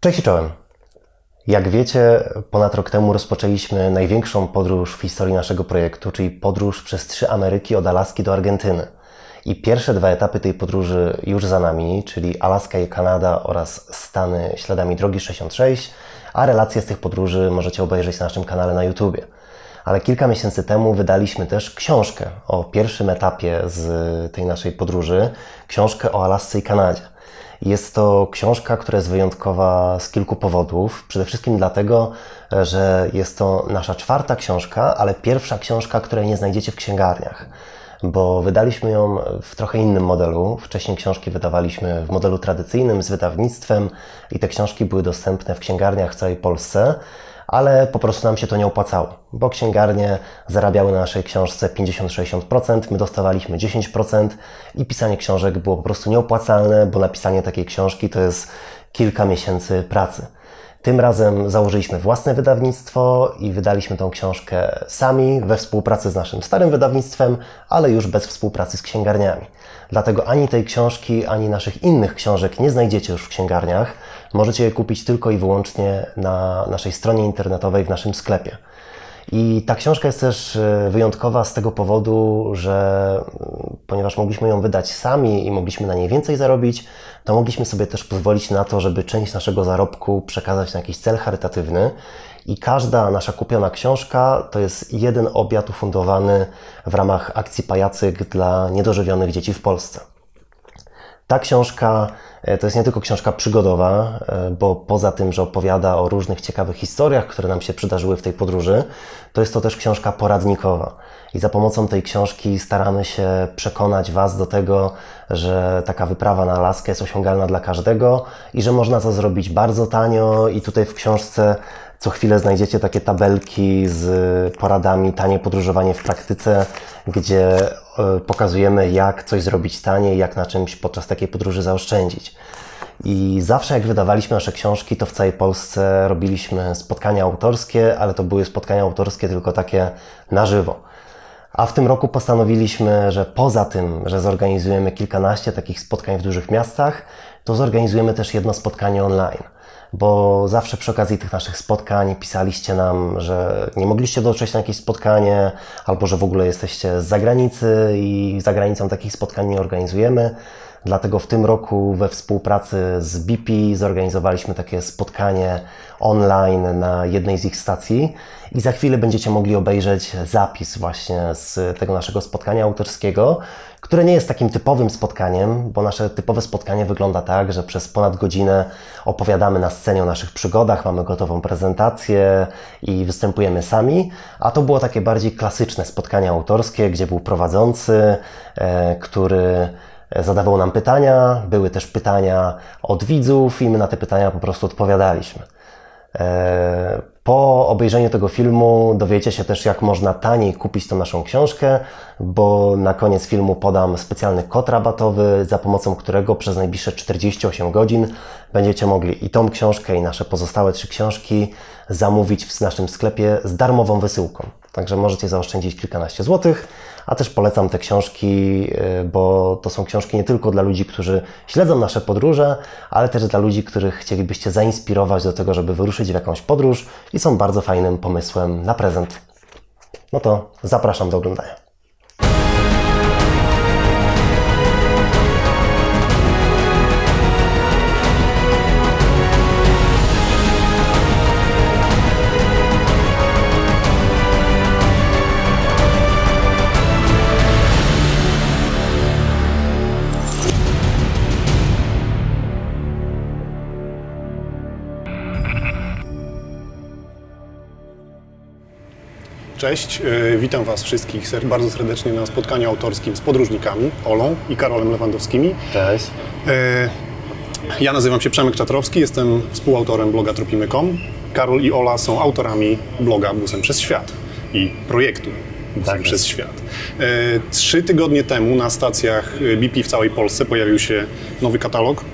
Cześć czołem. Jak wiecie, ponad rok temu rozpoczęliśmy największą podróż w historii naszego projektu, czyli podróż przez trzy Ameryki od Alaski do Argentyny. I pierwsze dwa etapy tej podróży już za nami, czyli Alaska i Kanada oraz Stany śladami drogi 66, a relacje z tych podróży możecie obejrzeć na naszym kanale na YouTube. Ale kilka miesięcy temu wydaliśmy też książkę o pierwszym etapie z tej naszej podróży, książkę o Alasce i Kanadzie. Jest to książka, która jest wyjątkowa z kilku powodów. Przede wszystkim dlatego, że jest to nasza czwarta książka, ale pierwsza książka, której nie znajdziecie w księgarniach bo wydaliśmy ją w trochę innym modelu. Wcześniej książki wydawaliśmy w modelu tradycyjnym z wydawnictwem i te książki były dostępne w księgarniach w całej Polsce, ale po prostu nam się to nie opłacało, bo księgarnie zarabiały na naszej książce 50-60%, my dostawaliśmy 10% i pisanie książek było po prostu nieopłacalne, bo napisanie takiej książki to jest kilka miesięcy pracy. Tym razem założyliśmy własne wydawnictwo i wydaliśmy tą książkę sami we współpracy z naszym starym wydawnictwem, ale już bez współpracy z księgarniami. Dlatego ani tej książki, ani naszych innych książek nie znajdziecie już w księgarniach. Możecie je kupić tylko i wyłącznie na naszej stronie internetowej w naszym sklepie. I ta książka jest też e, wyjątkowa z tego powodu, że mm, ponieważ mogliśmy ją wydać sami i mogliśmy na niej więcej zarobić, to mogliśmy sobie też pozwolić na to, żeby część naszego zarobku przekazać na jakiś cel charytatywny. I każda nasza kupiona książka to jest jeden obiad ufundowany w ramach akcji Pajacyk dla niedożywionych dzieci w Polsce. Ta książka e, to jest nie tylko książka przygodowa, e, bo poza tym, że opowiada o różnych ciekawych historiach, które nam się przydarzyły w tej podróży, to jest to też książka poradnikowa. I za pomocą tej książki staramy się przekonać Was do tego, że taka wyprawa na Alaskę jest osiągalna dla każdego i że można to zrobić bardzo tanio. I tutaj w książce co chwilę znajdziecie takie tabelki z poradami tanie podróżowanie w praktyce, gdzie pokazujemy, jak coś zrobić taniej, jak na czymś podczas takiej podróży zaoszczędzić. I zawsze jak wydawaliśmy nasze książki, to w całej Polsce robiliśmy spotkania autorskie, ale to były spotkania autorskie tylko takie na żywo. A w tym roku postanowiliśmy, że poza tym, że zorganizujemy kilkanaście takich spotkań w dużych miastach, to zorganizujemy też jedno spotkanie online bo zawsze przy okazji tych naszych spotkań pisaliście nam, że nie mogliście dotrzeć na jakieś spotkanie, albo że w ogóle jesteście z zagranicy i za granicą takich spotkań nie organizujemy. Dlatego w tym roku we współpracy z BP zorganizowaliśmy takie spotkanie online na jednej z ich stacji i za chwilę będziecie mogli obejrzeć zapis właśnie z tego naszego spotkania autorskiego, które nie jest takim typowym spotkaniem, bo nasze typowe spotkanie wygląda tak, że przez ponad godzinę opowiadamy na scenie o naszych przygodach, mamy gotową prezentację i występujemy sami, a to było takie bardziej klasyczne spotkanie autorskie, gdzie był prowadzący, e, który zadawał nam pytania, były też pytania od widzów i my na te pytania po prostu odpowiadaliśmy. E, po obejrzeniu tego filmu dowiecie się też, jak można taniej kupić tą naszą książkę, bo na koniec filmu podam specjalny kod rabatowy, za pomocą którego przez najbliższe 48 godzin będziecie mogli i tą książkę, i nasze pozostałe trzy książki zamówić w naszym sklepie z darmową wysyłką. Także możecie zaoszczędzić kilkanaście złotych a też polecam te książki, y, bo to są książki nie tylko dla ludzi, którzy śledzą nasze podróże, ale też dla ludzi, których chcielibyście zainspirować do tego, żeby wyruszyć w jakąś podróż i są bardzo fajnym pomysłem na prezent. No to zapraszam do oglądania. Cześć, e, witam Was wszystkich bardzo serdecznie na spotkaniu autorskim z podróżnikami Olą i Karolem Lewandowskimi. Cześć. E, ja nazywam się Przemek Czatrowski, jestem współautorem bloga Tropimy.com. Karol i Ola są autorami bloga Busem przez Świat i projektu Busem tak przez Świat. E, trzy tygodnie temu na stacjach BP w całej Polsce pojawił się nowy katalog.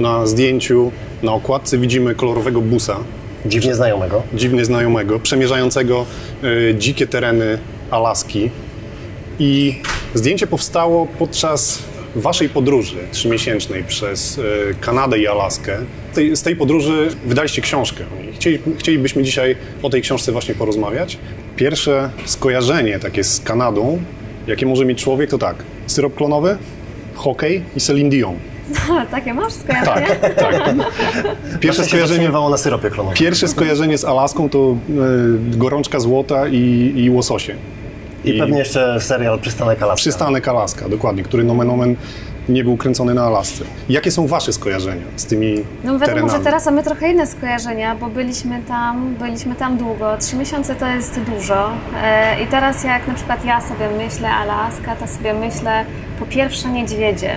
Na zdjęciu, na okładce widzimy kolorowego busa Dziwnie znajomego. Dziwnie znajomego, przemierzającego y, dzikie tereny Alaski. I zdjęcie powstało podczas waszej podróży trzymiesięcznej przez e, Kanadę i Alaskę, tej, z tej podróży wydaliście książkę. Chcieli, chcielibyśmy dzisiaj o tej książce właśnie porozmawiać. Pierwsze skojarzenie takie z Kanadą, jakie może mieć człowiek, to tak, syrop klonowy, hokej i Celine Dion. Takie masz skojarzenie? Tak, tak. Pierwsze skojarzenie wało na syropie klonowym. Pierwsze skojarzenie z Alaską to y, gorączka złota i, i łososie. I, I pewnie jeszcze serial Przystanek Alaska. Przystanek Alaska, dokładnie, który nomen omen nie był kręcony na Alasce. Jakie są Wasze skojarzenia z tymi No wiadomo, terenami? że teraz mamy trochę inne skojarzenia, bo byliśmy tam, byliśmy tam długo. Trzy miesiące to jest dużo. E, I teraz jak na przykład ja sobie myślę Alaska, to sobie myślę po pierwsze niedźwiedzie.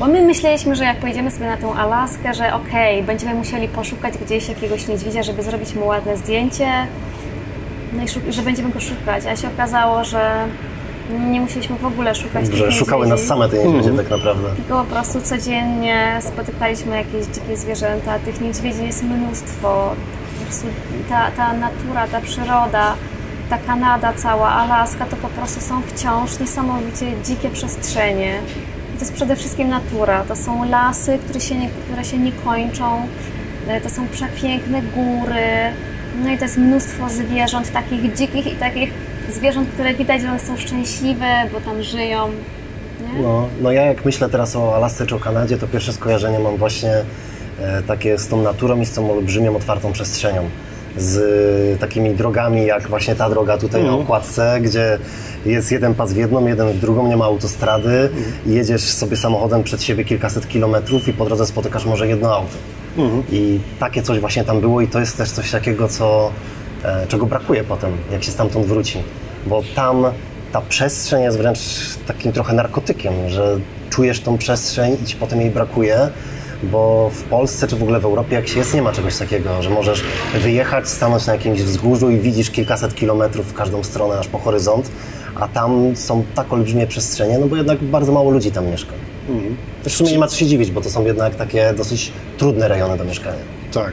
Bo my myśleliśmy, że jak pojedziemy sobie na tą Alaskę, że okej, będziemy musieli poszukać gdzieś jakiegoś niedźwiedzia, żeby zrobić mu ładne zdjęcie, no i że będziemy go szukać. A się okazało, że nie musieliśmy w ogóle szukać tych Że szukały nas same te niedźwiedzie tak naprawdę. Tylko po prostu codziennie spotykaliśmy jakieś dzikie zwierzęta, tych niedźwiedzi jest mnóstwo. Po prostu ta, ta natura, ta przyroda, ta Kanada cała, Alaska to po prostu są wciąż niesamowicie dzikie przestrzenie. To jest przede wszystkim natura. To są lasy, które się nie, które się nie kończą. E, To są przepiękne góry. No i to jest mnóstwo zwierząt, takich dzikich i takich zwierząt, które widać, że one są szczęśliwe, bo tam żyją. Nie? No, no ja jak myślę teraz o Alasce czy o Kanadzie, to pierwsze skojarzenie mam właśnie e, takie z tą naturą i z tą olbrzymią, otwartą przestrzenią. Z e, takimi drogami, jak właśnie ta droga tutaj na okładce, gdzie jest jeden pas w jedną, jeden w drugą, nie ma autostrady. I jedziesz sobie samochodem przed siebie kilkaset kilometrów i po drodze spotykasz może jedno auto. I takie coś właśnie tam było i to jest też coś takiego, co, e, czego brakuje potem, jak się stamtąd wróci. Bo tam ta przestrzeń jest wręcz takim trochę narkotykiem, że czujesz tą przestrzeń i ci potem jej brakuje, bo w Polsce czy w ogóle w Europie jak się jest, nie ma czegoś takiego, że możesz wyjechać, stanąć na jakimś wzgórzu i widzisz kilkaset kilometrów w każdą stronę aż po horyzont, a tam są tak olbrzymie przestrzenie, no bo jednak bardzo mało ludzi tam mieszka. Też w sumie nie ma co się dziwić, bo to są jednak takie dosyć trudne rejony do mieszkania. Tak.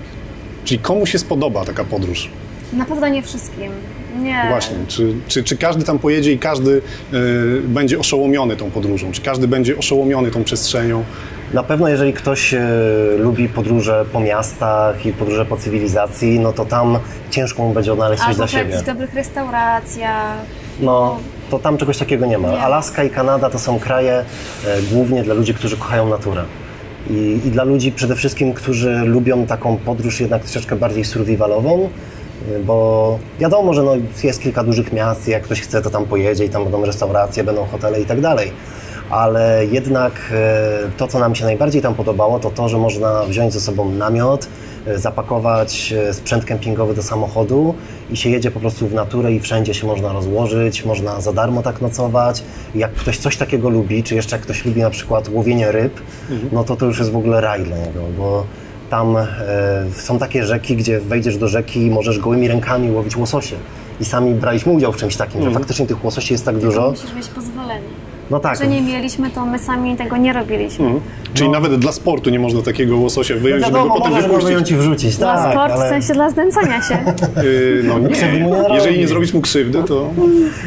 Czyli komu się spodoba taka podróż? Na pewno nie wszystkim. Nie. Właśnie. Czy, czy, czy każdy tam pojedzie i każdy y, będzie oszołomiony tą podróżą? Czy każdy będzie oszołomiony tą przestrzenią? Na pewno jeżeli ktoś e, lubi podróże po miastach i podróże po cywilizacji, no to tam ciężko mu będzie odnaleźć coś Albo dla w siebie. jakichś dobrych restauracjach. No, to tam czegoś takiego nie ma. Nie. Alaska i Kanada to są kraje e, głównie dla ludzi, którzy kochają naturę. I, I dla ludzi przede wszystkim, którzy lubią taką podróż jednak troszeczkę bardziej survivalową, e, bo wiadomo, że no, jest kilka dużych miast i jak ktoś chce, to tam pojedzie i tam będą restauracje, będą hotele i tak dalej. Ale jednak e, to, co nam się najbardziej tam podobało, to to, że można wziąć ze sobą namiot, e, zapakować e, sprzęt kempingowy do samochodu i się jedzie po prostu w naturę i wszędzie się można rozłożyć, można za darmo tak nocować. Jak ktoś coś takiego lubi, czy jeszcze jak ktoś lubi na przykład łowienie ryb, no to to już jest w ogóle raj dla niego, bo tam e, są takie rzeki, gdzie wejdziesz do rzeki i możesz gołymi rękami łowić łososie. I sami braliśmy udział w czymś takim, że faktycznie tych łososi jest tak dużo. Musisz mieć pozwolenie. No tak, Że nie mieliśmy, to my sami tego nie robiliśmy. Czyli nawet dla sportu nie można takiego łososia wyjąć, no wiadomo, żeby go potem wypuścić. wyjąć i wrzucić, Dla tak, sport, ale... w sensie dla znęcania się. Yy, no nie nie. Jeżeli nie zrobić mu krzywdy, to...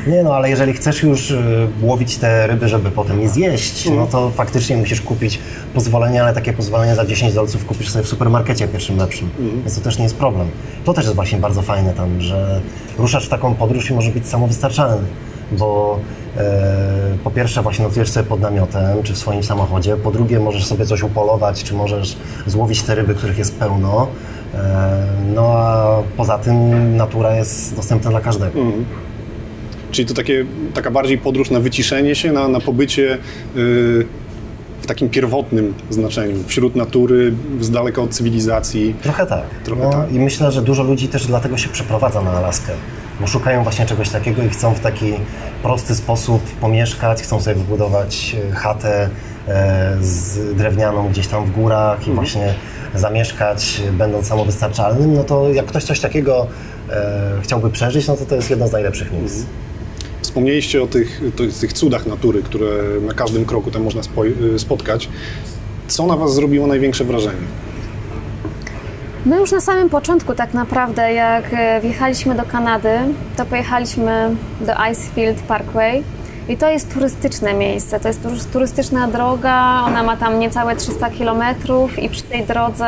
Nie no, ale jeżeli chcesz już y, łowić te ryby, żeby potem je zjeść, no to faktycznie musisz kupić pozwolenie, ale takie pozwolenie za 10 dolców kupisz sobie w supermarkecie pierwszym lepszym, więc to też nie jest problem. To też jest właśnie bardzo fajne tam, że ruszasz w taką podróż i możesz być samowystarczalny, bo e, po pierwsze właśnie nocujesz sobie pod namiotem, czy w swoim samochodzie, po drugie możesz sobie coś upolować, czy możesz złowić te ryby, których jest pełno, e, no a poza tym natura jest dostępna dla każdego. Czyli to takie, taka bardziej podróż na wyciszenie się, na, na pobycie yy, w takim pierwotnym znaczeniu, wśród natury, z daleka od cywilizacji. Trochę tak. Trochę no, tak. I myślę, że dużo ludzi też dlatego się przeprowadza na Alaskę, bo szukają właśnie czegoś takiego i chcą w taki prosty sposób pomieszkać, chcą sobie wybudować e, chatę e, z drewnianą gdzieś tam w górach Mhm. i właśnie zamieszkać, będąc samowystarczalnym, no to jak ktoś coś takiego e, chciałby przeżyć, no to to jest jedno z najlepszych miejsc. Mhm. Wspomnieliście o tych, tych cudach natury, które na każdym kroku tam można spo, spotkać. Co na Was zrobiło największe wrażenie? My już na samym początku tak naprawdę, jak e, wjechaliśmy do Kanady, to pojechaliśmy do Icefield Parkway I to jest turystyczne miejsce, to jest turys- turystyczna droga, ona ma tam niecałe 300 kilometrów i przy tej drodze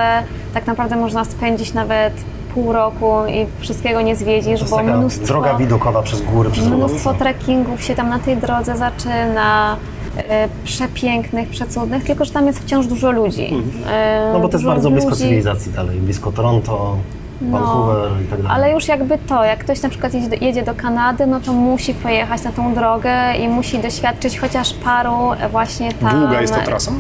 tak naprawdę można spędzić nawet pół roku i wszystkiego nie zwiedzisz, To jest bo mnóstwo, droga widokowa przez góry, przez mnóstwo trekkingów się tam na tej drodze zaczyna. E, Przepięknych, przecudnych, tylko że tam jest wciąż dużo ludzi. E, No bo to jest bardzo blisko ludzi. cywilizacji dalej, blisko Toronto, Vancouver i tak dalej. No, Ale już jakby to, jak ktoś na przykład jedzie do, jedzie do Kanady, no to musi pojechać na tą drogę i musi doświadczyć chociaż paru właśnie tam... Długa jest to trasa?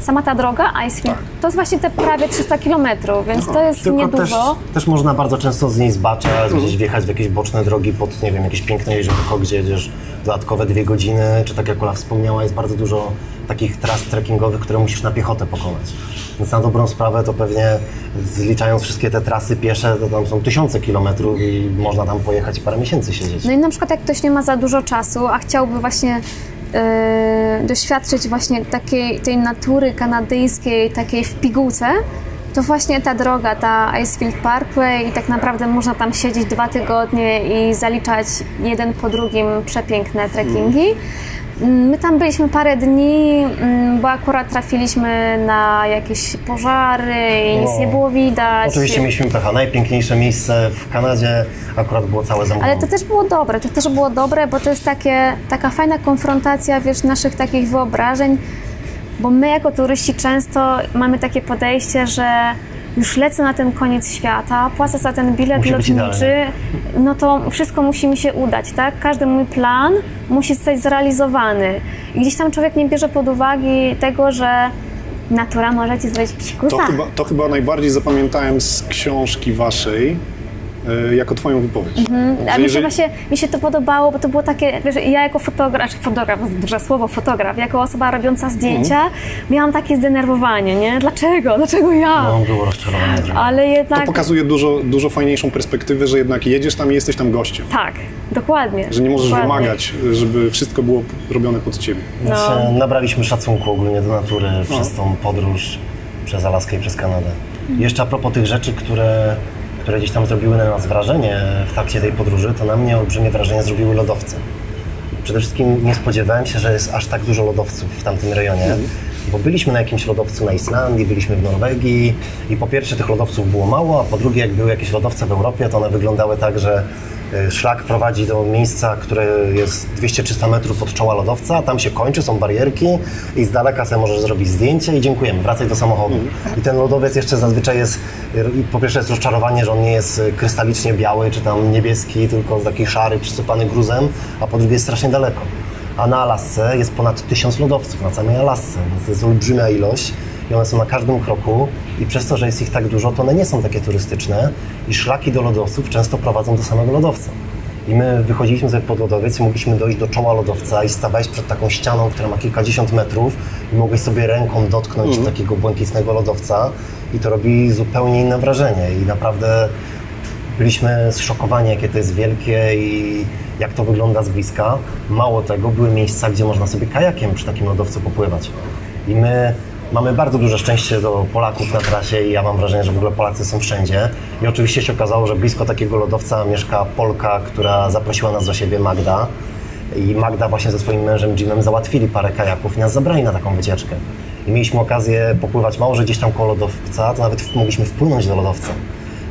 Sama ta droga, Icefield, to jest właśnie te prawie 300 kilometrów, więc to jest Tylko też, niedużo. też można bardzo często z niej zbaczać, gdzieś wjechać w jakieś boczne drogi pod, nie wiem, jakieś piękne jeziorko, gdzie jedziesz dodatkowe dwie godziny, czy tak jak Ola wspomniała, jest bardzo dużo takich tras trekkingowych, które musisz na piechotę pokonać. Więc na dobrą sprawę to pewnie zliczając wszystkie te trasy piesze, to tam są tysiące kilometrów i można tam pojechać parę miesięcy siedzieć. No i na przykład jak ktoś nie ma za dużo czasu, a chciałby właśnie doświadczyć właśnie takiej tej natury kanadyjskiej, takiej w pigułce, to właśnie ta droga, ta Icefield Parkway i tak naprawdę można tam siedzieć dwa tygodnie i zaliczać jeden po drugim przepiękne trekkingi. My tam byliśmy parę dni, mm, bo akurat trafiliśmy na jakieś pożary i nic No. nie było widać. Oczywiście mieliśmy pecha. Najpiękniejsze miejsce w Kanadzie akurat było całe zamknięte. Ale to też było dobre, to też było dobre, bo to jest takie, taka fajna konfrontacja, wiesz, naszych takich wyobrażeń, bo my jako turyści często mamy takie podejście, że już lecę na ten koniec świata, płacę za ten bilet Musi lotniczy, no to wszystko musi mi się udać, tak? Każdy mój plan musi zostać zrealizowany. I gdzieś tam człowiek nie bierze pod uwagę tego, że natura może ci zrobić psikusa. To chyba, to chyba najbardziej zapamiętałem z książki waszej, jako twoją wypowiedź. Mhm. A Że mi się jeżeli- właśnie mi się to podobało, bo to było takie, wiesz, ja jako fotograf, fotograf, duże słowo fotograf, jako osoba robiąca zdjęcia, Mhm. miałam takie zdenerwowanie, nie? Dlaczego? Dlaczego ja? No, było rozczarowanie. Ale To jednak. pokazuje dużo, dużo fajniejszą perspektywę, że jednak jedziesz tam i jesteś tam gościem. Tak, dokładnie. Że nie możesz dokładnie. wymagać, żeby wszystko było robione pod ciebie. No. No. Nabraliśmy szacunku ogólnie do natury przez tą podróż przez Alaskę i przez Kanadę. I Jeszcze a propos tych rzeczy, które, które gdzieś tam zrobiły na nas wrażenie w trakcie tej podróży, to na mnie olbrzymie wrażenie zrobiły lodowce. Przede wszystkim nie spodziewałem się, że jest aż tak dużo lodowców w tamtym rejonie, bo byliśmy na jakimś lodowcu na Islandii, byliśmy w Norwegii i po pierwsze tych lodowców było mało, a po drugie jak były jakieś lodowce w Europie, to one wyglądały tak, że szlak prowadzi do miejsca, które jest 200-300 metrów od czoła lodowca, tam się kończy, są barierki i z daleka sobie możesz zrobić zdjęcie i dziękujemy, wracaj do samochodu. I ten lodowiec jeszcze zazwyczaj jest, po pierwsze jest rozczarowanie, że on nie jest y, krystalicznie biały czy tam niebieski, tylko taki szary, przysypany gruzem, a po drugie jest strasznie daleko. A na Alasce jest ponad tysiąc lodowców, na całej Alasce, więc to jest olbrzymia ilość i one są na każdym kroku i przez to, że jest ich tak dużo, to one nie są takie turystyczne i szlaki do lodowców często prowadzą do samego lodowca. I my wychodziliśmy sobie pod lodowiec i mogliśmy dojść do czoła lodowca i stawałeś przed taką ścianą, która ma kilkadziesiąt metrów i mogłeś sobie ręką dotknąć takiego błękitnego lodowca i to robi zupełnie inne wrażenie i naprawdę byliśmy zszokowani, jakie to jest wielkie i jak to wygląda z bliska. Mało tego, były miejsca, gdzie można sobie kajakiem przy takim lodowcu popływać. I my mamy bardzo duże szczęście do Polaków na trasie i ja mam wrażenie, że w ogóle Polacy są wszędzie. I oczywiście się okazało, że blisko takiego lodowca mieszka Polka, która zaprosiła nas do siebie, Magda. I Magda właśnie ze swoim mężem Jimem załatwili parę kajaków i nas zabrali na taką wycieczkę. I mieliśmy okazję popływać mało, że gdzieś tam koło lodowca, to nawet mogliśmy wpłynąć do lodowca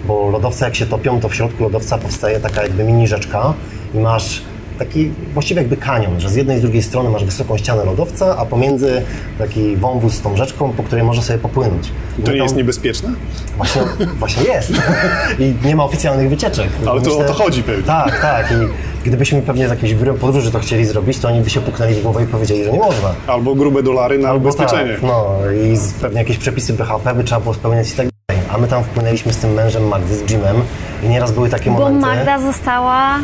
bo lodowce jak się topią, to w środku lodowca powstaje taka jakby mini rzeczka i masz taki właściwie jakby kanion, że z jednej i z drugiej strony masz wysoką ścianę lodowca, a pomiędzy taki wąwóz z tą rzeczką, po której możesz sobie popłynąć. I To nie jest tam- niebezpieczne? Właśnie, właśnie jest. I nie ma oficjalnych wycieczek. Ale to o to chodzi pewnie. Tak, tak. I gdybyśmy pewnie z jakimś biurem podróży to chcieli zrobić, to oni by się puknęli w głowę i powiedzieli, że nie można. Albo grube dolary na Albo ubezpieczenie. Tak, no i pewnie jakieś przepisy BHP by trzeba było spełniać i tak dalej. A my tam wpłynęliśmy z tym mężem Magdy, z Jimem i nieraz były takie Bo momenty... Magda została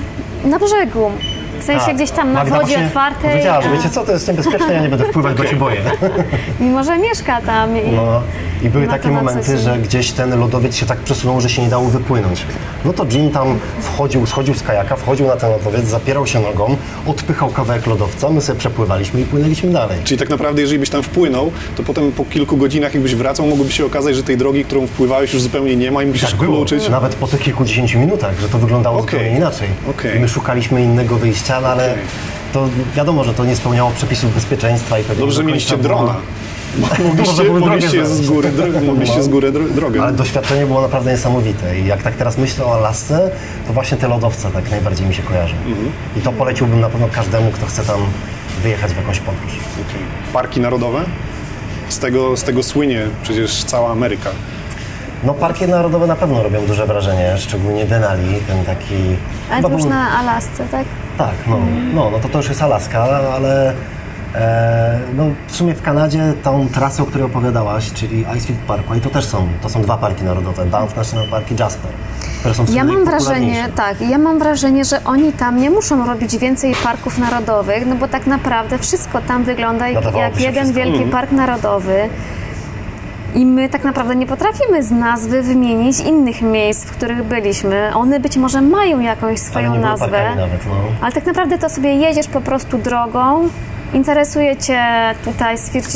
na brzegu. W sensie Tak. gdzieś tam na Magda wodzie otwartej. Powiedziała, że wiecie co, to jest niebezpieczne, ja nie będę wpływać, bo się boję. Mimo, że mieszka tam i, No. I były takie momenty, że gdzieś ten lodowiec się tak przesunął, że się nie dało wypłynąć. No to Jim tam wchodził, schodził z kajaka, wchodził na ten lodowiec, zapierał się nogą, odpychał kawałek lodowca, my sobie przepływaliśmy i płynęliśmy dalej. Czyli tak naprawdę, jeżeli byś tam wpłynął, to potem po kilku godzinach, jakbyś wracał, mogłoby się okazać, że tej drogi, którą wpływałeś, już zupełnie nie ma i musisz Tak było. kluczyć. Nawet po tych kilkudziesięciu minutach, że to wyglądało Okej. zupełnie inaczej. Okej. I my szukaliśmy innego wyjścia, no ale to wiadomo, że to nie spełniało przepisów bezpieczeństwa i pewnie Dobrze, mieliście było- drona. Mogliście, drogę mogliście, z góry, dro, mogliście No. z góry dro, drogę. Ale doświadczenie było naprawdę niesamowite i jak tak teraz myślę o Alasce, to właśnie te lodowce tak najbardziej mi się kojarzą. Mhm. I to poleciłbym na pewno każdemu, kto chce tam wyjechać w jakąś podróż. Okej. Parki narodowe? Z tego, z tego słynie przecież cała Ameryka. No parki narodowe na pewno robią duże wrażenie, szczególnie Denali, ten taki... Ale to już był- na Alasce, tak? Tak, no, no, no to to już jest Alaska, ale no, w sumie w Kanadzie tą trasę, o której opowiadałaś, czyli Icefield Parkway, to też są, to są dwa parki narodowe, Banff National Park i Jasper, Ja mam wrażenie, tak, ja mam wrażenie, że oni tam nie muszą robić więcej parków narodowych, no bo tak naprawdę wszystko tam wygląda jak, Nadawałoby jak się jeden wszystko. wielki park narodowy. I my tak naprawdę nie potrafimy z nazwy wymienić innych miejsc, w których byliśmy. One być może mają jakąś Ale swoją były nazwę. nawet, no. Ale tak naprawdę to sobie jedziesz po prostu drogą, interesuje Cię tutaj,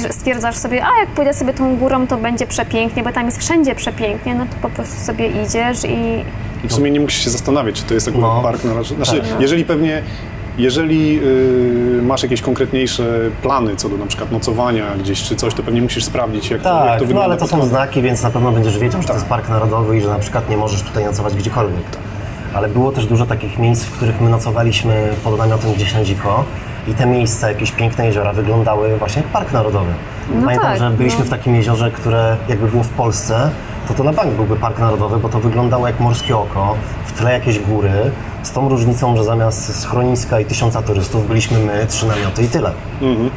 stwierdzasz sobie, a jak pójdę sobie tą górą, to będzie przepięknie, bo tam jest wszędzie przepięknie, no to po prostu sobie idziesz i I w sumie nie musisz się zastanawiać, czy to jest akurat No. park narodowy. Znaczy, Tak. jeżeli pewnie, jeżeli yy, masz jakieś konkretniejsze plany co do na przykład nocowania gdzieś czy coś, to pewnie musisz sprawdzić, jak, to, jak Tak, to no wygląda. ale to są znaki, więc na pewno będziesz wiedział, że to jest park narodowy i że na przykład nie możesz tutaj nocować gdziekolwiek. Ale było też dużo takich miejsc, w których my nocowaliśmy pod namiotem gdzieś na dziko i te miejsca, jakieś piękne jeziora wyglądały właśnie jak park narodowy. No Pamiętam, tak, że byliśmy no. w takim jeziorze, które jakby było w Polsce, to to na bank byłby park narodowy, bo to wyglądało jak morskie oko, w tle jakieś góry, z tą różnicą, że zamiast schroniska i tysiąca turystów byliśmy my, trzy namioty i tyle.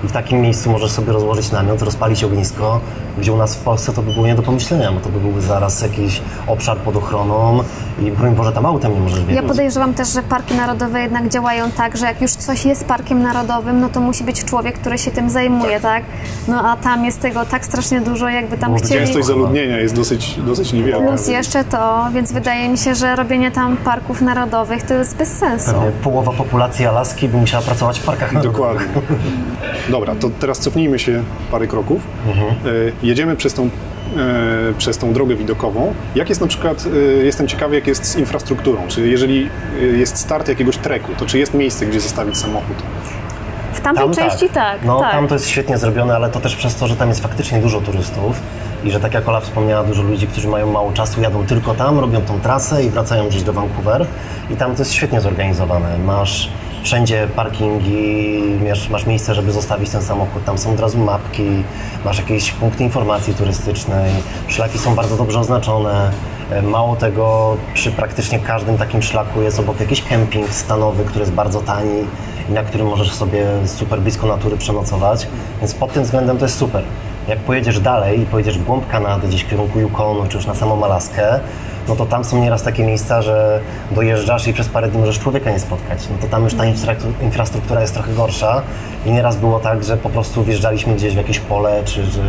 I w takim miejscu możesz sobie rozłożyć namiot, rozpalić ognisko, gdzie u nas w Polsce to by było nie do pomyślenia, bo to by był zaraz jakiś obszar pod ochroną i broń Boże tam autem nie możesz Ja podejrzewam też, że parki narodowe jednak działają tak, że jak już coś jest parkiem narodowym, no to musi być człowiek, który się tym zajmuje, tak? No a tam jest tego tak strasznie dużo, jakby tam Byłoby chcieli... Gęstość zaludnienia jest dosyć, dosyć niewielka. Plus jeszcze to, więc wydaje mi się, że robienie tam parków narodowych to jest bez sensu. Pewnie połowa populacji Alaski by musiała pracować w parkach narodowych. Dokładnie. Dobra, to teraz cofnijmy się parę kroków. E, Jedziemy przez tą, e, przez tą drogę widokową. Jak jest na przykład, e, jestem ciekawy, jak jest z infrastrukturą. Czy jeżeli e, jest start jakiegoś treku, to czy jest miejsce, gdzie zostawić samochód? W tamtej części tak, No tak. tam to jest świetnie zrobione, ale to też przez to, że tam jest faktycznie dużo turystów i że tak jak Ola wspomniała, dużo ludzi, którzy mają mało czasu, jadą tylko tam, robią tą trasę i wracają gdzieś do Vancouver i tam to jest świetnie zorganizowane. Masz wszędzie parkingi, masz, masz miejsce, żeby zostawić ten samochód, tam są od razu mapki, masz jakieś punkty informacji turystycznej, szlaki są bardzo dobrze oznaczone. E, Mało tego, przy praktycznie każdym takim szlaku jest obok jakiś kemping stanowy, który jest bardzo tani i na którym możesz sobie super blisko natury przenocować, więc pod tym względem to jest super. Jak pojedziesz dalej i pojedziesz w głąb Kanady, gdzieś w kierunku Yukonu, czy już na samą Alaskę, no to tam są nieraz takie miejsca, że dojeżdżasz i przez parę dni możesz człowieka nie spotkać. No to tam już ta infrastruktura- jest trochę gorsza i nieraz było tak, że po prostu wjeżdżaliśmy gdzieś w jakieś pole, czy, czy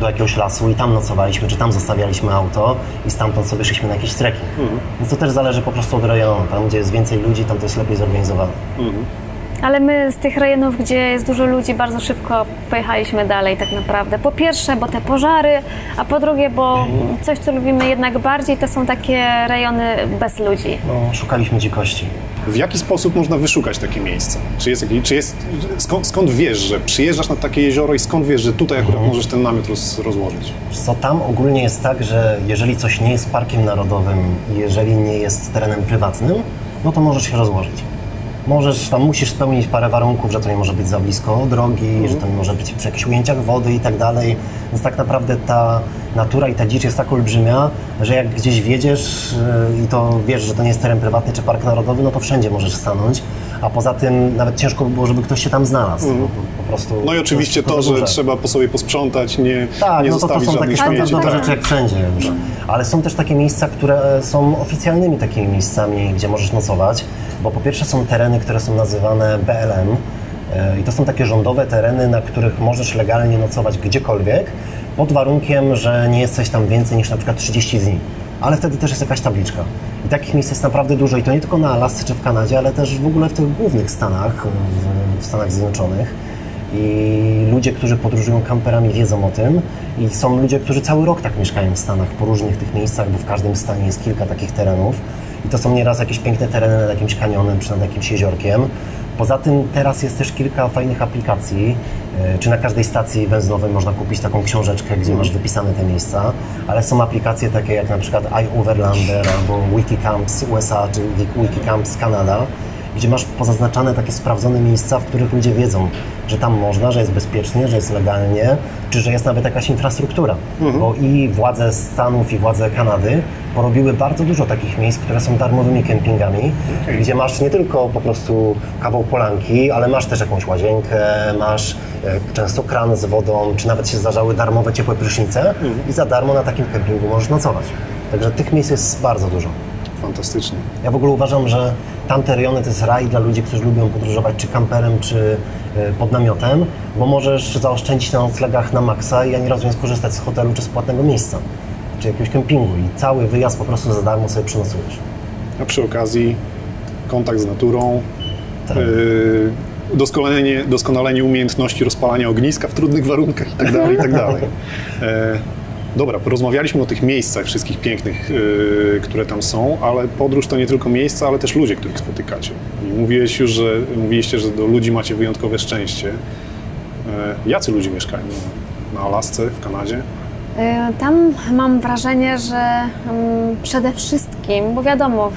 do jakiegoś lasu i tam nocowaliśmy, czy tam zostawialiśmy auto i stamtąd sobie szliśmy na jakiś trekking. Więc to też zależy po prostu od rejonu. Tam, gdzie jest więcej ludzi, tam to jest lepiej zorganizowane. Ale my z tych rejonów, gdzie jest dużo ludzi, bardzo szybko pojechaliśmy dalej tak naprawdę. Po pierwsze, bo te pożary, a po drugie, bo coś, co lubimy jednak bardziej, to są takie rejony bez ludzi. No, szukaliśmy dzikości. W jaki sposób można wyszukać takie miejsce? Czy jest, jakiś- czy jest, skąd, skąd wiesz, że przyjeżdżasz na takie jezioro i skąd wiesz, że tutaj akurat możesz ten namiot roz, rozłożyć? Co tam ogólnie jest tak, że jeżeli coś nie jest parkiem narodowym jeżeli nie jest terenem prywatnym, no to możesz się rozłożyć. Możesz, tam musisz spełnić parę warunków, że to nie może być za blisko drogi, że to nie może być przy jakichś ujęciach wody i tak dalej. Więc tak naprawdę ta natura i ta dzicz jest tak olbrzymia, że jak gdzieś wjedziesz yy, i to wiesz, że to nie jest teren prywatny czy park narodowy, no to wszędzie możesz stanąć. A poza tym nawet ciężko by było, żeby ktoś się tam znalazł. bo Po, prostu No i oczywiście to, że trzeba po sobie posprzątać, nie, Tak, nie no to, to są takie standardowe tak. rzeczy jak wszędzie już. Ale są też takie miejsca, które są oficjalnymi takimi miejscami, gdzie możesz nocować, bo po pierwsze są tereny, które są nazywane BLM e, i to są takie rządowe tereny, na których możesz legalnie nocować gdziekolwiek, pod warunkiem, że nie jesteś tam więcej niż na przykład 30 dni. Ale wtedy też jest jakaś tabliczka. I takich miejsc jest naprawdę dużo i to nie tylko na Alasce czy w Kanadzie, ale też w ogóle w tych głównych Stanach, w, Stanach Zjednoczonych. I ludzie, którzy podróżują kamperami wiedzą o tym i są ludzie, którzy cały rok tak mieszkają w Stanach, po różnych tych miejscach, bo w każdym stanie jest kilka takich terenów. I to są nieraz jakieś piękne tereny nad jakimś kanionem czy nad jakimś jeziorkiem. Poza tym teraz jest też kilka fajnych aplikacji, e, czy na każdej stacji benzynowej można kupić taką książeczkę, gdzie masz wypisane te miejsca, ale są aplikacje takie jak na przykład iOverlander albo Wikicamps USA czy Wikicamps Kanada, gdzie masz pozaznaczane takie sprawdzone miejsca, w których ludzie wiedzą, że tam można, że jest bezpiecznie, że jest legalnie, czy że jest nawet jakaś infrastruktura. Mhm. Bo i władze Stanów, i władze Kanady porobiły bardzo dużo takich miejsc, które są darmowymi kempingami, okay. gdzie masz nie tylko po prostu kawał polanki, ale masz też jakąś łazienkę, masz e, często kran z wodą, czy nawet się zdarzały darmowe ciepłe prysznice mhm. i za darmo na takim kempingu możesz nocować. Także tych miejsc jest bardzo dużo. Fantastycznie. Ja w ogóle uważam, że tamte rejony to jest raj dla ludzi, którzy lubią podróżować czy kamperem, czy e, pod namiotem, bo możesz zaoszczędzić na noclegach na maksa i ani razu nie skorzystać z hotelu czy z płatnego miejsca, czy jakiegoś kempingu i cały wyjazd po prostu za darmo sobie przynosujesz. A przy okazji kontakt z naturą, tak. yy, doskonalenie, doskonalenie umiejętności rozpalania ogniska w trudnych warunkach itd. Tak itd. Dobra, porozmawialiśmy o tych miejscach wszystkich pięknych, yy, które tam są, ale podróż to nie tylko miejsca, ale też ludzie, których spotykacie. I mówiłeś już, że mówiliście, że do ludzi macie wyjątkowe szczęście. Yy, jacy ludzie mieszkają na Alasce, w Kanadzie? Yy, tam mam wrażenie, że mm, przede wszystkim, bo wiadomo,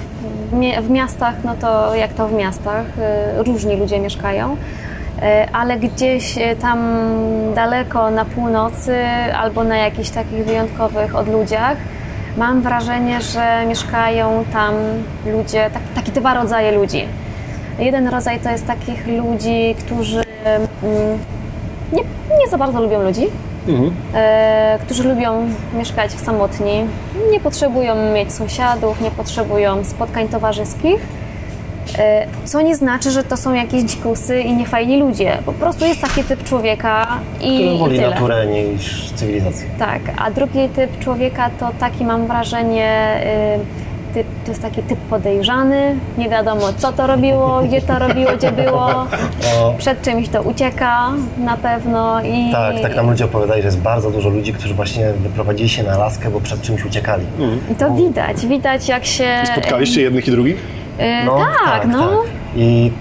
w miastach, no to jak to w miastach, yy, różni ludzie mieszkają, ale gdzieś e, tam daleko na północy albo na jakichś takich wyjątkowych odludziach mam wrażenie, że mieszkają tam ludzie, tak, takie dwa rodzaje ludzi. Jeden rodzaj to jest takich ludzi, którzy mm, nie, nie za bardzo lubią ludzi, mhm. e, którzy lubią mieszkać w samotni, nie potrzebują mieć sąsiadów, nie potrzebują spotkań towarzyskich E, co nie znaczy, że to są jakieś dzikusy i niefajni ludzie. Po prostu jest taki typ człowieka i. Który woli i tyle. naturę niż cywilizację. Tak, a drugi typ człowieka to taki mam wrażenie. Typ, to jest taki typ podejrzany, nie wiadomo co to robiło, gdzie to robiło, gdzie było, przed czymś to ucieka na pewno i... Tak, tak nam ludzie opowiadali, że jest bardzo dużo ludzi, którzy właśnie wyprowadzili się na laskę, bo przed czymś uciekali. Mm. I to widać, widać jak się... Spotkaliście jednych i drugich? E, no, tak, tak, no. Tak. I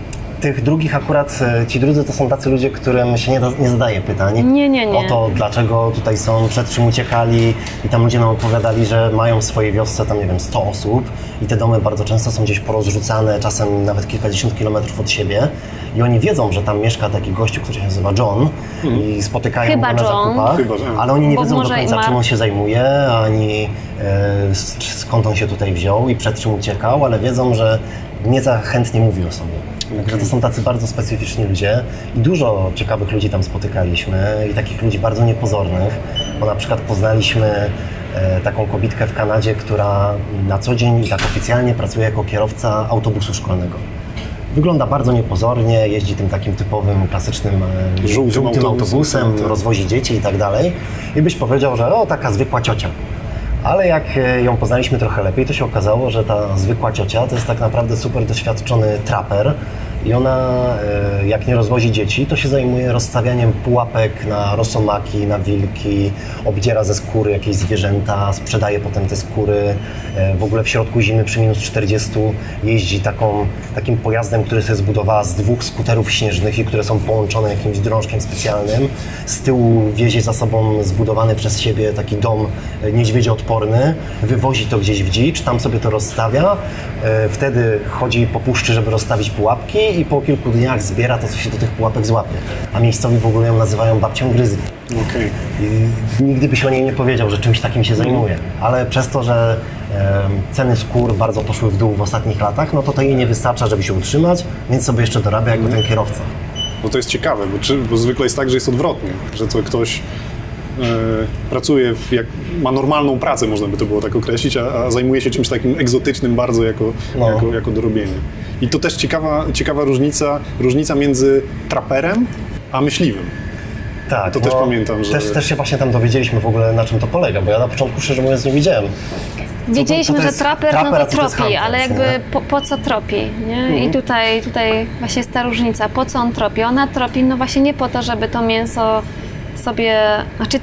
tych drugich akurat, e, ci drudzy to są tacy ludzie, którym się nie, nie zadaje pytań nie, nie, nie. o to, dlaczego tutaj są, przed czym uciekali i tam ludzie nam opowiadali, że mają w swojej wiosce tam, nie wiem, 100 osób i te domy bardzo często są gdzieś porozrzucane, czasem nawet kilkadziesiąt kilometrów od siebie i oni wiedzą, że tam mieszka taki gościu, który się nazywa John mm. i spotykają Chyba go na John. zakupach, Chyba, ale oni nie Bo wiedzą do końca, czym on się zajmuje, ani e, skąd on się tutaj wziął i przed czym uciekał, ale wiedzą, że nie za chętnie mówi o sobie. Także to są tacy bardzo specyficzni ludzie i dużo ciekawych ludzi tam spotykaliśmy i takich ludzi bardzo niepozornych, bo na przykład poznaliśmy e, taką kobitkę w Kanadzie, która na co dzień tak oficjalnie pracuje jako kierowca autobusu szkolnego. Wygląda bardzo niepozornie, jeździ tym takim typowym, klasycznym e, żółtym, żółtym autobusem, tak. rozwozi dzieci i tak dalej. I byś powiedział, że o, taka zwykła ciocia. Ale jak e, ją poznaliśmy trochę lepiej, to się okazało, że ta zwykła ciocia to jest tak naprawdę super doświadczony traper, i ona, e, jak nie rozwozi dzieci, to się zajmuje rozstawianiem pułapek na rosomaki, na wilki, obdziera ze skóry jakieś zwierzęta, sprzedaje potem te skóry. E, w ogóle w środku zimy przy minus 40 jeździ taką, takim pojazdem, który sobie zbudowała z dwóch skuterów śnieżnych i które są połączone jakimś drążkiem specjalnym. Z tyłu wiezie za sobą zbudowany przez siebie taki dom e, niedźwiedzioodporny, wywozi to gdzieś w dzicz, tam sobie to rozstawia, wtedy chodzi po puszczy, żeby rozstawić pułapki i po kilku dniach zbiera to, co się do tych pułapek złapie. A miejscowi w ogóle ją nazywają babcią gryzli. Okay. I nigdy byś o niej nie powiedział, że czymś takim się zajmuje. Ale przez to, że e, ceny skór bardzo poszły w dół w ostatnich latach, no to to jej nie wystarcza, żeby się utrzymać, więc sobie jeszcze dorabia jako ten kierowca. Bo to jest ciekawe, bo, czy, bo zwykle jest tak, że jest odwrotnie, że to ktoś E, pracuje, w, jak, ma normalną pracę, można by to było tak określić, a, a zajmuje się czymś takim egzotycznym bardzo jako, no. jako, jako dorobienie. I to też ciekawa, ciekawa różnica, różnica między traperem a myśliwym. Tak, to też pamiętam, że... Też, też się właśnie tam dowiedzieliśmy w ogóle na czym to polega, bo ja na początku szczerze mówiąc nie wiedziałem. Wiedzieliśmy, co to że traper, traper, no to to tropi, hunters, ale jakby po, po co tropi, nie? Mhm. I tutaj, tutaj właśnie jest ta różnica. Po co on tropi? Ona tropi no właśnie nie po to, żeby to mięso sobie, znaczy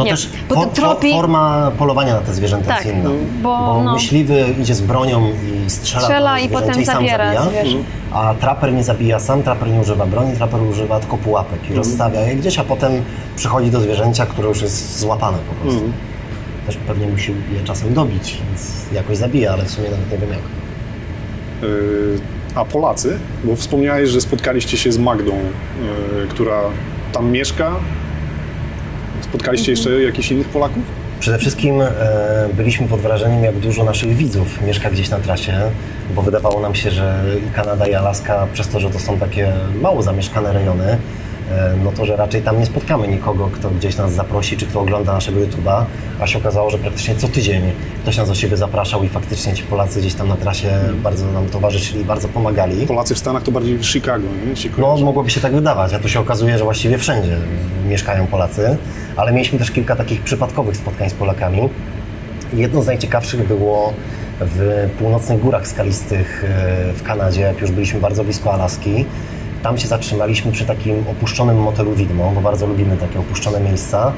No nie, też bo for, tropi, forma polowania na te zwierzęta Tak, jest inna. bo, Bo no. myśliwy idzie z bronią i strzela, Strzela i potem sam zabiera zabija, zwierzę. a traper nie zabija sam, traper nie używa broni, traper używa tylko pułapek Mhm. i rozstawia je gdzieś, a potem przychodzi do zwierzęcia, które już jest złapane po prostu. Mhm. Też pewnie musi je czasem dobić, więc jakoś zabija, ale w sumie nawet nie wiem jak. Yy, A Polacy? Bo wspomniałeś, że spotkaliście się z Magdą, yy, która tam mieszka. Spotkaliście jeszcze jakichś innych Polaków? Przede wszystkim e, byliśmy pod wrażeniem, jak dużo naszych widzów mieszka gdzieś na trasie, bo wydawało nam się, że i Kanada, i Alaska, przez to, że to są takie mało zamieszkane rejony, no to, że raczej tam nie spotkamy nikogo, kto gdzieś nas zaprosi, czy kto ogląda naszego YouTube'a, a się okazało, że praktycznie co tydzień ktoś nas do siebie zapraszał i faktycznie ci Polacy gdzieś tam na trasie bardzo nam towarzyszyli, bardzo pomagali. Polacy w Stanach to bardziej Chicago, nie? Się No, mogłoby się tak wydawać, a tu się okazuje, że właściwie wszędzie mieszkają Polacy, ale mieliśmy też kilka takich przypadkowych spotkań z Polakami. Jedno z najciekawszych było w północnych górach skalistych e, w Kanadzie, jak już byliśmy bardzo blisko Alaski. Tam się zatrzymaliśmy przy takim opuszczonym motelu Widmo, bo bardzo lubimy takie opuszczone miejsca.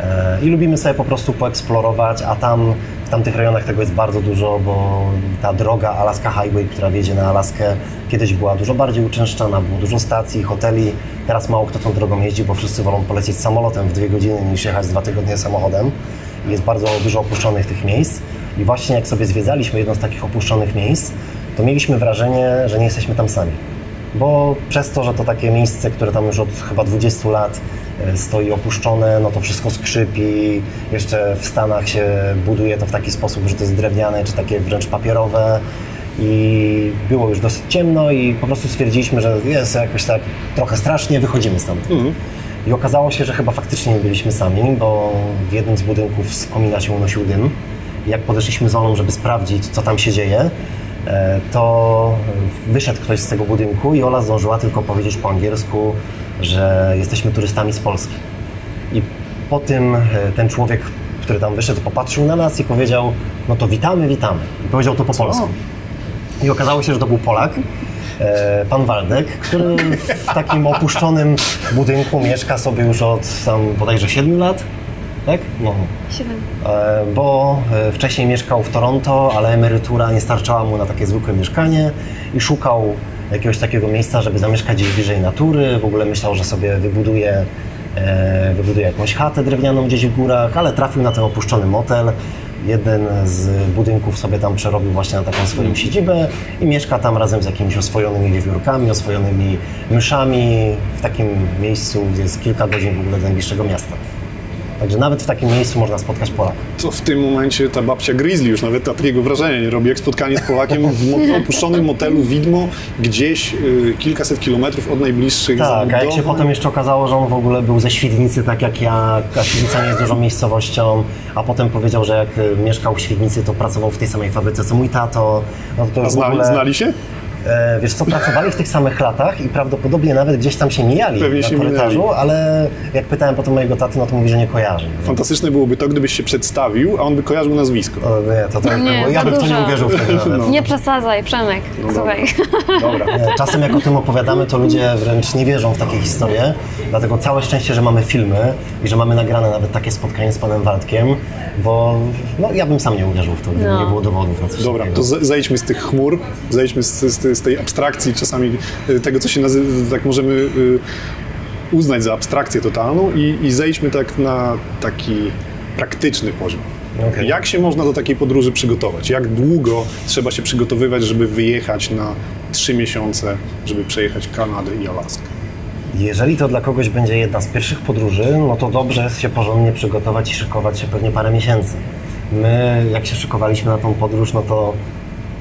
E, I lubimy sobie po prostu poeksplorować, a tam w tamtych rejonach tego jest bardzo dużo, bo ta droga Alaska Highway, która wiedzie na Alaskę, kiedyś była dużo bardziej uczęszczana, było dużo stacji, hoteli. Teraz mało kto tą drogą jeździ, bo wszyscy wolą polecieć samolotem w dwie godziny niż jechać dwa tygodnie samochodem. Jest bardzo dużo opuszczonych tych miejsc. I właśnie jak sobie zwiedzaliśmy jedno z takich opuszczonych miejsc, to mieliśmy wrażenie, że nie jesteśmy tam sami bo przez to, że to takie miejsce, które tam już od chyba 20 lat e, stoi opuszczone, no to wszystko skrzypi. Jeszcze w Stanach się buduje to w taki sposób, że to jest drewniane czy takie wręcz papierowe. I było już dosyć ciemno i po prostu stwierdziliśmy, że jest jakoś tak trochę strasznie, wychodzimy stąd. I okazało się, że chyba faktycznie nie byliśmy sami, bo w jednym z budynków z komina się unosił dym. Jak podeszliśmy z Olą, żeby sprawdzić, co tam się dzieje, to wyszedł ktoś z tego budynku i Ola zdążyła tylko powiedzieć po angielsku, że jesteśmy turystami z Polski. I po tym e, ten człowiek, który tam wyszedł, popatrzył na nas i powiedział, no to witamy, witamy. I powiedział to po polsku. I okazało się, że to był Polak, e, pan Waldek, który w takim opuszczonym budynku mieszka sobie już od tam bodajże 7 lat. Tak? No. Siedem. E, bo e, wcześniej mieszkał w Toronto, ale emerytura nie starczała mu na takie zwykłe mieszkanie i szukał jakiegoś takiego miejsca, żeby zamieszkać gdzieś bliżej natury. W ogóle myślał, że sobie wybuduje, e, wybuduje jakąś chatę drewnianą gdzieś w górach, ale trafił na ten opuszczony motel. Jeden z budynków sobie tam przerobił właśnie na taką swoją siedzibę i mieszka tam razem z jakimiś oswojonymi wiewiórkami, oswojonymi myszami w takim miejscu, gdzie jest kilka godzin w ogóle do najbliższego miasta. Także nawet w takim miejscu można spotkać Polaka. To w tym momencie ta babcia Grizzly już nawet takiego wrażenia nie robi, jak spotkanie z Polakiem w opuszczonym motelu Widmo, gdzieś y, kilkaset kilometrów od najbliższych Tak, a jak się potem jeszcze okazało, że on w ogóle był ze Świdnicy, tak jak ja, a Świdnica nie jest dużą miejscowością, a potem powiedział, że jak y, mieszkał w Świdnicy, to pracował w tej samej fabryce co mój tato. No to A znali, ogóle, znali się? E, wiesz co, pracowali w tych samych latach i prawdopodobnie nawet gdzieś tam się mijali Pewnie na się korytarzu, minęli. ale jak pytałem potem mojego taty, no to mówi, że nie kojarzy. Fantastyczne byłoby to, gdybyś się przedstawił, a on by kojarzył nazwisko. To, nie, to, to, Nie, bo ja bym w to nie uwierzył wtedy nawet. No. Nie przesadzaj, Przemek. Słuchaj. Dobra. Nie, Czasem jak o tym opowiadamy, to ludzie wręcz nie wierzą w takie historie. Dlatego całe szczęście, że mamy filmy i że mamy nagrane nawet takie spotkanie z panem Waldkiem, bo no, ja bym sam nie uwierzył w to, gdyby No. nie było dowodów na coś Dobra, takiego. to ze- zejdźmy z tych chmur, zejdźmy z, z, z tej abstrakcji, czasami y, tego, co się nazywa, tak możemy y, uznać za abstrakcję totalną i, i zejdźmy tak na taki praktyczny poziom. Okej. Jak się można do takiej podróży przygotować? Jak długo trzeba się przygotowywać, żeby wyjechać na trzy miesiące, żeby przejechać Kanadę i Alaskę? Jeżeli to dla kogoś będzie jedna z pierwszych podróży, no to dobrze jest się porządnie przygotować i szykować się pewnie parę miesięcy. My, jak się szykowaliśmy na tą podróż, no to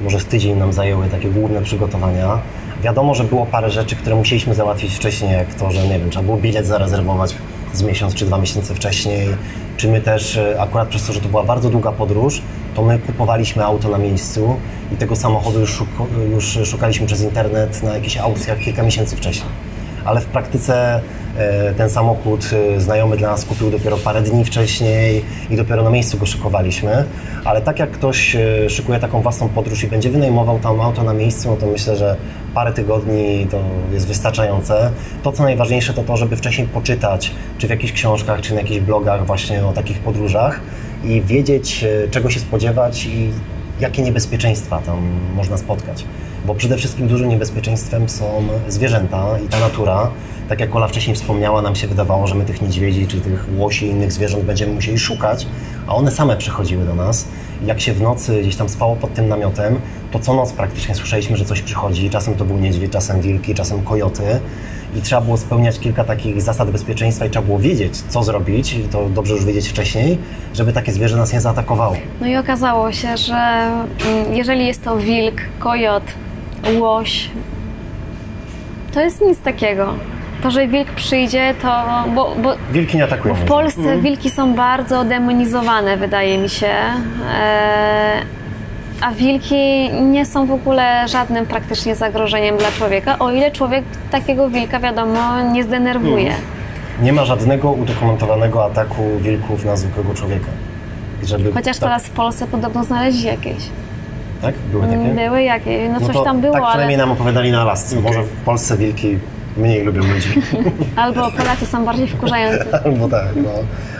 może z tydzień nam zajęły takie główne przygotowania. Wiadomo, że było parę rzeczy, które musieliśmy załatwić wcześniej, jak to, że nie wiem, trzeba było bilet zarezerwować z miesiąc czy dwa miesiące wcześniej, czy my też, e, akurat przez to, że to była bardzo długa podróż, to my kupowaliśmy auto na miejscu i tego samochodu już, już szukaliśmy przez internet na jakichś aukcjach kilka miesięcy wcześniej ale w praktyce ten samochód e, znajomy dla nas kupił dopiero parę dni wcześniej i dopiero na miejscu go szykowaliśmy. Ale tak jak ktoś e, szykuje taką własną podróż i będzie wynajmował tam auto na miejscu, no to myślę, że parę tygodni to jest wystarczające. To, co najważniejsze, to to, żeby wcześniej poczytać, czy w jakichś książkach, czy na jakichś blogach właśnie o takich podróżach i wiedzieć, czego się spodziewać i jakie niebezpieczeństwa tam można spotkać. Bo przede wszystkim dużym niebezpieczeństwem są zwierzęta i ta natura. Tak jak Ola wcześniej wspomniała, nam się wydawało, że my tych niedźwiedzi czy tych łosi i innych zwierząt będziemy musieli szukać, a one same przychodziły do nas. Jak się w nocy gdzieś tam spało pod tym namiotem, to co noc praktycznie słyszeliśmy, że coś przychodzi. Czasem to był niedźwiedź, czasem wilki, czasem kojoty i trzeba było spełniać kilka takich zasad bezpieczeństwa i trzeba było wiedzieć, co zrobić, to dobrze już wiedzieć wcześniej, żeby takie zwierzę nas nie zaatakowało. No i okazało się, że mm, jeżeli jest to wilk, kojot, łoś, to jest nic takiego. To, że wilk przyjdzie, to. Bo, bo wilki nie atakują. w Polsce mhm. wilki są bardzo demonizowane, wydaje mi się. E, a wilki nie są w ogóle żadnym praktycznie zagrożeniem dla człowieka, o ile człowiek takiego wilka, wiadomo, nie zdenerwuje. Mhm. Nie ma żadnego udokumentowanego ataku wilków na zwykłego człowieka. Żeby Chociaż tak... teraz w Polsce podobno znaleźli jakieś. Tak? Były takie? Były jakieś, no, no coś tam było, Tak przynajmniej ale... nam opowiadali na Alasce. Okay. Może w Polsce wilki mniej lubią ludzi. Albo Polacy są bardziej wkurzający. Albo tak, no.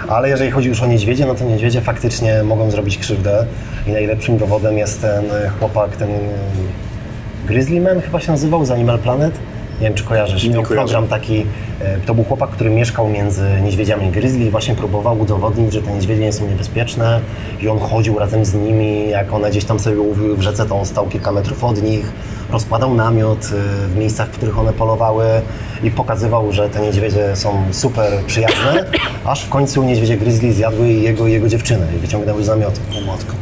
Ale jeżeli chodzi już o niedźwiedzie, no to niedźwiedzie faktycznie mogą zrobić krzywdę i najlepszym dowodem jest ten chłopak, ten Grizzly Man chyba się nazywał z Animal Planet nie wiem, czy kojarzysz, miał program taki, e, to był chłopak, który mieszkał między niedźwiedziami grizzly i właśnie próbował udowodnić, że te niedźwiedzie nie są niebezpieczne i on chodził razem z nimi, jak one gdzieś tam sobie łowiły w rzece, to on stał kilka metrów od nich, rozkładał namiot e, w miejscach, w których one polowały i pokazywał, że te niedźwiedzie są super przyjazne, aż w końcu niedźwiedzie grizzly zjadły jego i jego dziewczynę i wyciągnęły z namiotu.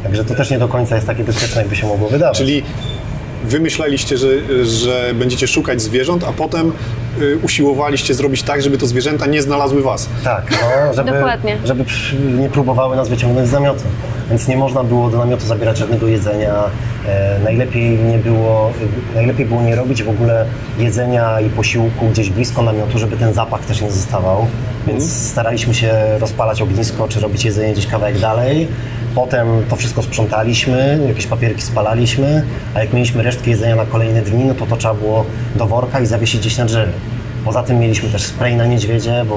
Także to też nie do końca jest takie bezpieczne, jakby się mogło wydawać. Czyli wymyśleliście, że, że będziecie szukać zwierząt, a potem y, usiłowaliście zrobić tak, żeby to zwierzęta nie znalazły was. Tak, no, żeby, Dokładnie. żeby nie próbowały nas wyciągnąć z namiotu. Więc nie można było do namiotu zabierać żadnego jedzenia. E, najlepiej, nie było, najlepiej było nie robić w ogóle jedzenia i posiłku gdzieś blisko namiotu, żeby ten zapach też nie zostawał. Więc mm. staraliśmy się rozpalać ognisko, czy robić jedzenie gdzieś kawałek dalej. Potem to wszystko sprzątaliśmy, jakieś papierki spalaliśmy, a jak mieliśmy resztki jedzenia na kolejne dni, no to to trzeba było do worka i zawiesić gdzieś na drzewie. Poza tym mieliśmy też spray na niedźwiedzie, bo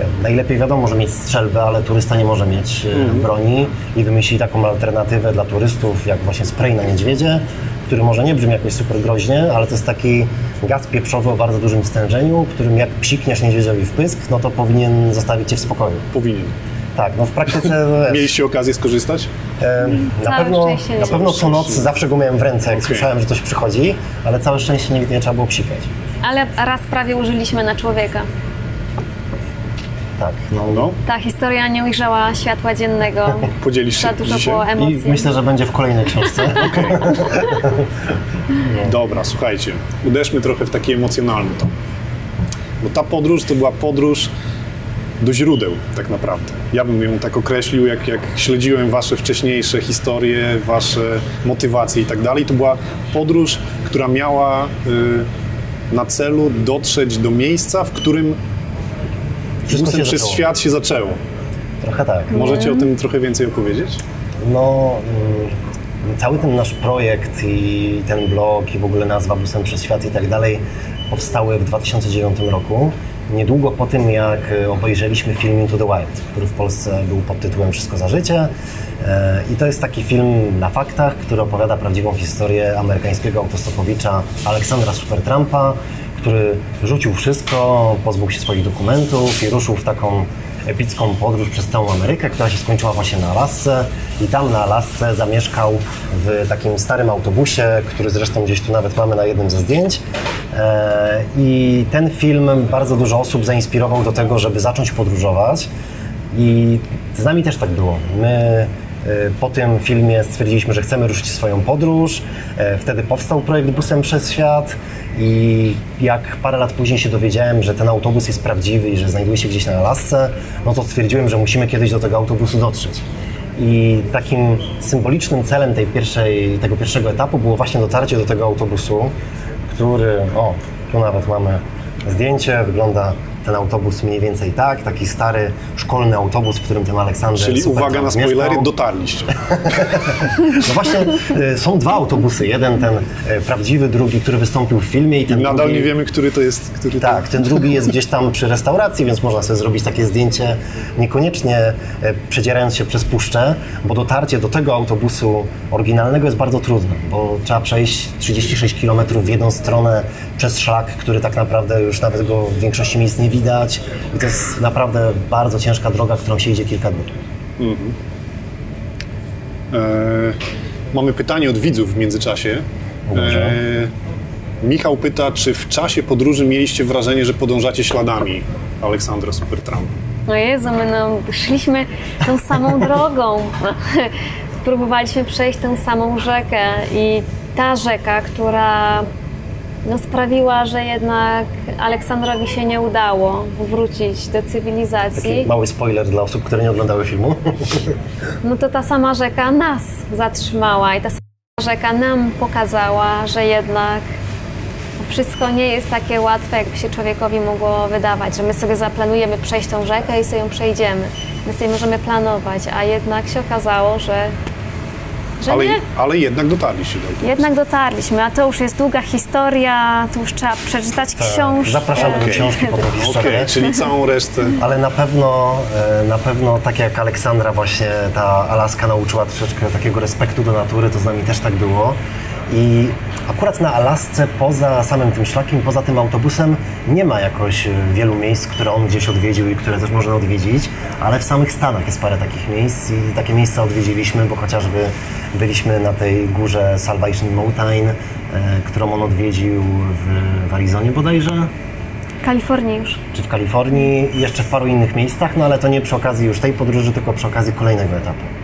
e, najlepiej wiadomo, że mieć strzelbę, ale turysta nie może mieć mm. broni i wymyślili taką alternatywę dla turystów, jak właśnie spray na niedźwiedzie, który może nie brzmi jakoś super groźnie, ale to jest taki gaz pieprzowy o bardzo dużym stężeniu, którym jak psikniesz niedźwiedziowi w pysk, no to powinien zostawić cię w spokoju. Powinien. Tak, no w praktyce... No Mieliście okazję skorzystać? E, na pewno, na pewno co noc zawsze go miałem w ręce, jak okay. słyszałem, że coś przychodzi, ale całe szczęście nigdy nie trzeba było psikać. Ale raz prawie użyliśmy na człowieka. Tak, no, no. Ta historia nie ujrzała światła dziennego. Podzielisz się dużo dzisiaj? było emocji. I myślę, że będzie w kolejnej książce. Okay. Dobra, słuchajcie, uderzmy trochę w taki emocjonalny ton. Bo ta podróż to była podróż do źródeł tak naprawdę. Ja bym ją tak określił, jak, jak śledziłem wasze wcześniejsze historie, wasze motywacje i tak dalej. To była podróż, która miała y, na celu dotrzeć do miejsca, w którym Wszystko przez zaczęło. świat się zaczęło. Trochę tak. Możecie o tym trochę więcej opowiedzieć? No, y, cały ten nasz projekt i ten blog i w ogóle nazwa Busem przez świat i tak dalej powstały w 2009 roku niedługo po tym, jak e, obejrzeliśmy film Into the Wild, który w Polsce był pod tytułem Wszystko za życie. E, I to jest taki film na faktach, który opowiada prawdziwą historię amerykańskiego autostopowicza Aleksandra Supertrampa, który rzucił wszystko, pozbył się swoich dokumentów i ruszył w taką epicką podróż przez całą Amerykę, która się skończyła właśnie na Alasce i tam na Alasce zamieszkał w takim starym autobusie, który zresztą gdzieś tu nawet mamy na jednym ze zdjęć. E, I ten film bardzo dużo osób zainspirował do tego, żeby zacząć podróżować i z nami też tak było. My po tym filmie stwierdziliśmy, że chcemy ruszyć swoją podróż. E, wtedy powstał projekt Busem przez Świat i jak parę lat później się dowiedziałem, że ten autobus jest prawdziwy i że znajduje się gdzieś na Alasce, no to stwierdziłem, że musimy kiedyś do tego autobusu dotrzeć. I takim symbolicznym celem tej pierwszej, tego pierwszego etapu było właśnie dotarcie do tego autobusu, który, o, tu nawet mamy zdjęcie, wygląda ten autobus mniej więcej tak, taki stary, szkolny autobus, w którym ten Aleksander Czyli uwaga na spoilery, mieszkał. dotarliście. No właśnie, y, są dwa autobusy. Jeden ten y, prawdziwy, drugi, który wystąpił w filmie i ten Nadal drugi... nie wiemy, który to jest. Który Tak, ten drugi jest gdzieś tam przy restauracji, więc można sobie zrobić takie zdjęcie, niekoniecznie e, przedzierając się przez puszczę, bo dotarcie do tego autobusu oryginalnego jest bardzo trudne, bo trzeba przejść 36 km w jedną stronę przez szlak, który tak naprawdę już nawet go w większości miejsc nie widać i to jest naprawdę bardzo ciężka droga, którą się idzie kilka dni. E, mamy pytanie od widzów w międzyczasie. Dobrze. E, Michał pyta, czy w czasie podróży mieliście wrażenie, że podążacie śladami Aleksandra Supertrampa? No Jezu, my no, szliśmy tą samą drogą. Próbowaliśmy przejść tę samą rzekę i ta rzeka, która no, sprawiła, że jednak Aleksandrowi się nie udało wrócić do cywilizacji, Taki mały spoiler dla osób, które nie oglądały filmu. no to ta sama rzeka nas zatrzymała i ta sama rzeka nam pokazała, że jednak wszystko nie jest takie łatwe, jakby się człowiekowi mogło wydawać, że my sobie zaplanujemy przejść tą rzekę i sobie ją przejdziemy. My sobie możemy planować, a jednak się okazało, że, że Ale, nie. ale jednak dotarliście do autobusu. Jednak dotarliśmy, a to już jest długa historia, tu już trzeba przeczytać książkę. Zapraszamy do Okej. książki po tą Okej, historię. czyli całą resztę. Ale na pewno, e, na pewno tak jak Aleksandra właśnie ta Alaska nauczyła troszeczkę takiego respektu do natury, to z nami też tak było. I akurat na Alasce, poza samym tym szlakiem, poza tym autobusem, nie ma jakoś e, wielu miejsc, które on gdzieś odwiedził i które też można odwiedzić, ale w samych Stanach jest parę takich miejsc i takie miejsca odwiedziliśmy, bo chociażby byliśmy na tej górze Salvation Mountain, e, którą on odwiedził w, w Arizonie bodajże Kalifornii już. czy w Kalifornii jeszcze w paru innych miejscach, no ale to nie przy okazji już tej podróży, tylko przy okazji kolejnego etapu.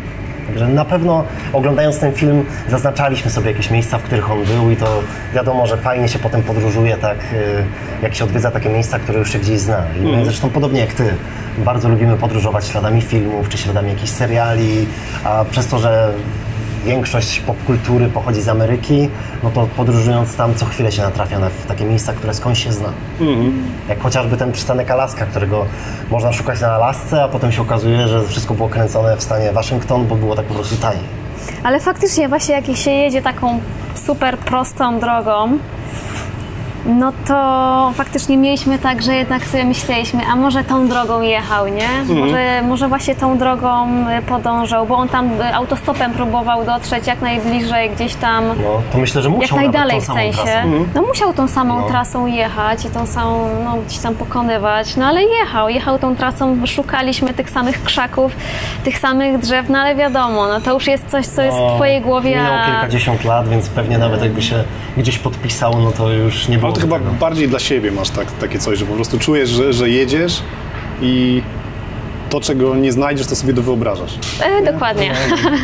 Także na pewno oglądając ten film zaznaczaliśmy sobie jakieś miejsca, w których on był i to wiadomo, że fajnie się potem podróżuje tak, y, jak się odwiedza takie miejsca, które już się gdzieś zna. I my zresztą podobnie jak Ty, bardzo lubimy podróżować śladami filmów, czy śladami jakichś seriali, a przez to, że większość popkultury pochodzi z Ameryki, no to podróżując tam co chwilę się natrafia na w takie miejsca, które skądś się zna. Jak chociażby ten przystanek Alaska, którego można szukać na Alasce, a potem się okazuje, że wszystko było kręcone w stanie Waszyngton, bo było tak po prostu taniej. Ale faktycznie właśnie jak się jedzie taką super prostą drogą, no to faktycznie mieliśmy tak, że jednak sobie myśleliśmy, a może tą drogą jechał, nie? Może, może właśnie tą drogą y, podążał, bo on tam y, autostopem próbował dotrzeć jak najbliżej gdzieś tam, No, to myślę, że jak musiał nawet najdalej w sensie. trasę. No musiał tą samą No. trasą jechać i tą samą, no gdzieś tam pokonywać, no ale jechał, jechał tą trasą, szukaliśmy tych samych krzaków, tych samych drzew, no ale wiadomo, no to już jest coś, co jest w No, twojej głowie, Minęło a... kilkadziesiąt lat, więc pewnie nawet jakby się gdzieś podpisał, no to już nie było to chyba tego. bardziej dla siebie masz tak, takie coś, że po prostu czujesz, że, że jedziesz i to, czego nie znajdziesz, to sobie dowyobrażasz. E, dokładnie.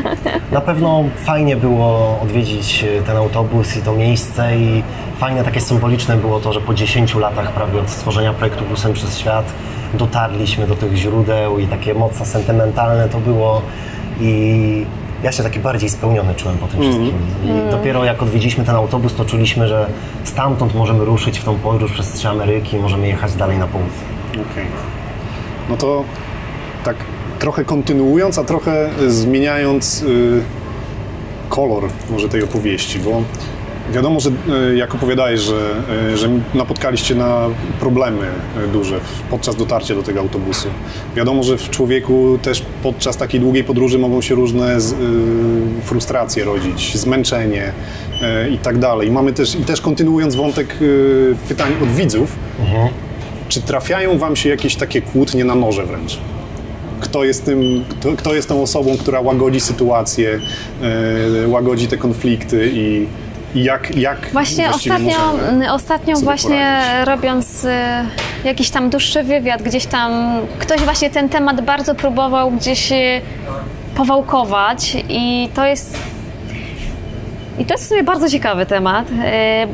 Na pewno fajnie było odwiedzić e, ten autobus i to miejsce i fajne takie symboliczne było to, że po 10 latach prawie od stworzenia projektu Busem przez Świat dotarliśmy do tych źródeł i takie mocno sentymentalne to było i ja się taki bardziej spełniony czułem po tym wszystkim. I dopiero jak odwiedziliśmy ten autobus, to czuliśmy, że stamtąd możemy ruszyć w tą podróż przez trzy Ameryki, możemy jechać dalej na południe. Okej. No to tak trochę kontynuując, a trochę zmieniając y, kolor może tej opowieści, bo wiadomo, że y, jak opowiadałeś, że, y, że napotkaliście na problemy y, duże podczas dotarcia do tego autobusu. Wiadomo, że w człowieku też podczas takiej długiej podróży mogą się różne z, y, frustracje rodzić, zmęczenie y, i tak dalej. I Mamy też, i też kontynuując wątek y, pytań od widzów, czy trafiają wam się jakieś takie kłótnie na noże wręcz? Kto jest, tym, kto, kto jest tą osobą, która łagodzi sytuację, yy, łagodzi te konflikty i jak, jak Właśnie ostatnio, m, ostatnio właśnie poradzić? robiąc y, jakiś tam dłuższy wywiad, gdzieś tam ktoś właśnie ten temat bardzo próbował gdzieś y, powałkować i to jest i to jest w sumie bardzo ciekawy temat, y,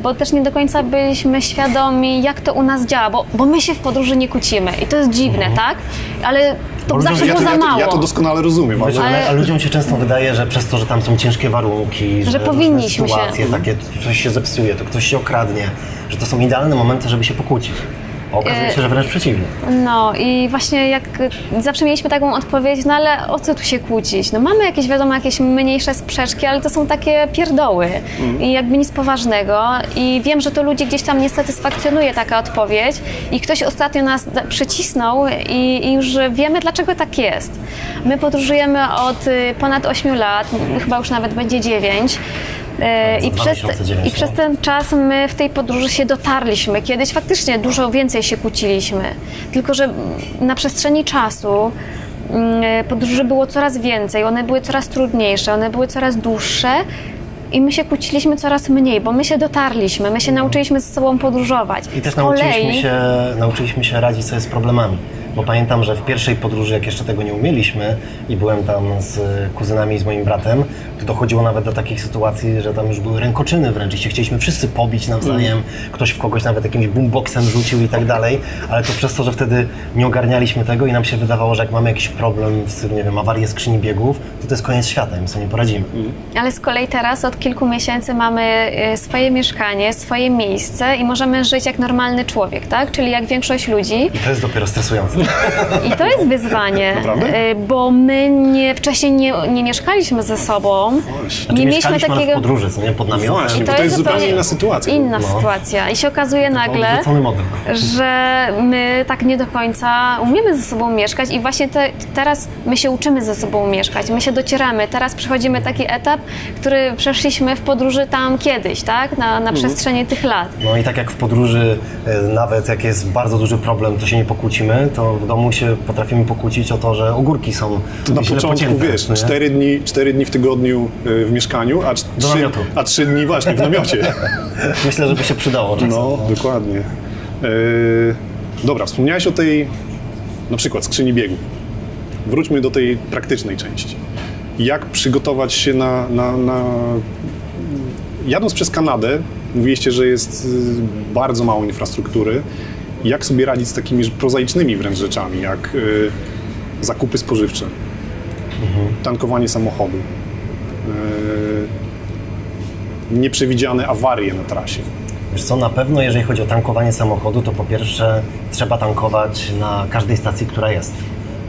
bo też nie do końca byliśmy świadomi, jak to u nas działa, bo, bo my się w podróży nie kłócimy i to jest dziwne, tak? Ale to ludziom- zawsze ja, było za ja, to, mało. ja to doskonale rozumiem, ale, Ale... Ludziom się często wydaje, że przez to, że tam są ciężkie warunki, że, różne powinniśmy się. sytuacje, takie, coś się zepsuje, to ktoś się okradnie, że to są idealne momenty, żeby się pokłócić. Okazuje się, że wręcz przeciwnie. No i właśnie jak zawsze mieliśmy taką odpowiedź, no ale o co tu się kłócić? No mamy jakieś, wiadomo, jakieś mniejsze sprzeczki, ale to są takie pierdoły i jakby nic poważnego i wiem, że to ludzi gdzieś tam nie satysfakcjonuje taka odpowiedź i ktoś ostatnio nas przycisnął i, i już wiemy, dlaczego tak jest. My podróżujemy od y, ponad 8 lat, chyba już nawet będzie 9. E, Za I przez, 2009, I przez ten czas my w tej podróży się dotarliśmy. Kiedyś faktycznie dużo więcej się kłóciliśmy. Tylko, że na przestrzeni czasu mm, podróży było coraz więcej, one były coraz trudniejsze, one były coraz dłuższe. I my się kłóciliśmy coraz mniej, bo my się dotarliśmy, my się nauczyliśmy ze sobą podróżować. Mhm. I też kolei, nauczyliśmy, się, nauczyliśmy się radzić sobie z problemami. Bo pamiętam, że w pierwszej podróży, jak jeszcze tego nie umieliśmy i byłem tam z kuzynami i z moim bratem, to dochodziło nawet do takich sytuacji, że tam już były rękoczyny wręcz i się chcieliśmy wszyscy pobić nawzajem. Ktoś w kogoś nawet jakimś boomboxem rzucił i tak dalej, ale to przez to, że wtedy nie ogarnialiśmy tego i nam się wydawało, że jak mamy jakiś problem, w stylu, nie wiem, awarię skrzyni biegów, to to jest koniec świata my sobie nie poradzimy. Ale z kolei teraz od kilku miesięcy mamy e, swoje mieszkanie, swoje miejsce i możemy żyć jak normalny człowiek, tak? Czyli jak większość ludzi. I to jest dopiero stresujące. I to jest wyzwanie, Naprawdę? e, bo my nie, wcześniej nie, nie mieszkaliśmy ze sobą. Znaczy, Nie mieliśmy takiego. w podróży, co nie? Pod namiotem. Właśnie, I bo to jest zupełnie inna sytuacja. Inna No. sytuacja. I się okazuje nagle, Odwrócony model. że my tak nie do końca umiemy ze sobą mieszkać i właśnie te, teraz my się uczymy ze sobą mieszkać, my się docieramy. Teraz przechodzimy taki etap, który przeszliśmy w podróży tam kiedyś, tak? Na, Mhm. na przestrzeni tych lat. No i tak jak w podróży, e, nawet jak jest bardzo duży problem, to się nie pokłócimy, to w domu się potrafimy pokłócić o to, że ogórki są To na początku, pocięte, wiesz, cztery dni, cztery dni w tygodniu y, w mieszkaniu, a, Do trzy, namiotu. a trzy dni właśnie w namiocie. Myślę, że by się przydało czasem. No, dokładnie. Yy, dobra, wspomniałeś o tej, na przykład skrzyni biegów. Wróćmy do tej praktycznej części. Jak przygotować się na, na, na... Jadąc przez Kanadę, mówiliście, że jest y, bardzo mało infrastruktury. Jak sobie radzić z takimi prozaicznymi wręcz rzeczami, jak y, zakupy spożywcze, tankowanie samochodu, y, nieprzewidziane awarie na trasie? Wiesz co, na pewno jeżeli chodzi o tankowanie samochodu, to po pierwsze trzeba tankować na każdej stacji, która jest.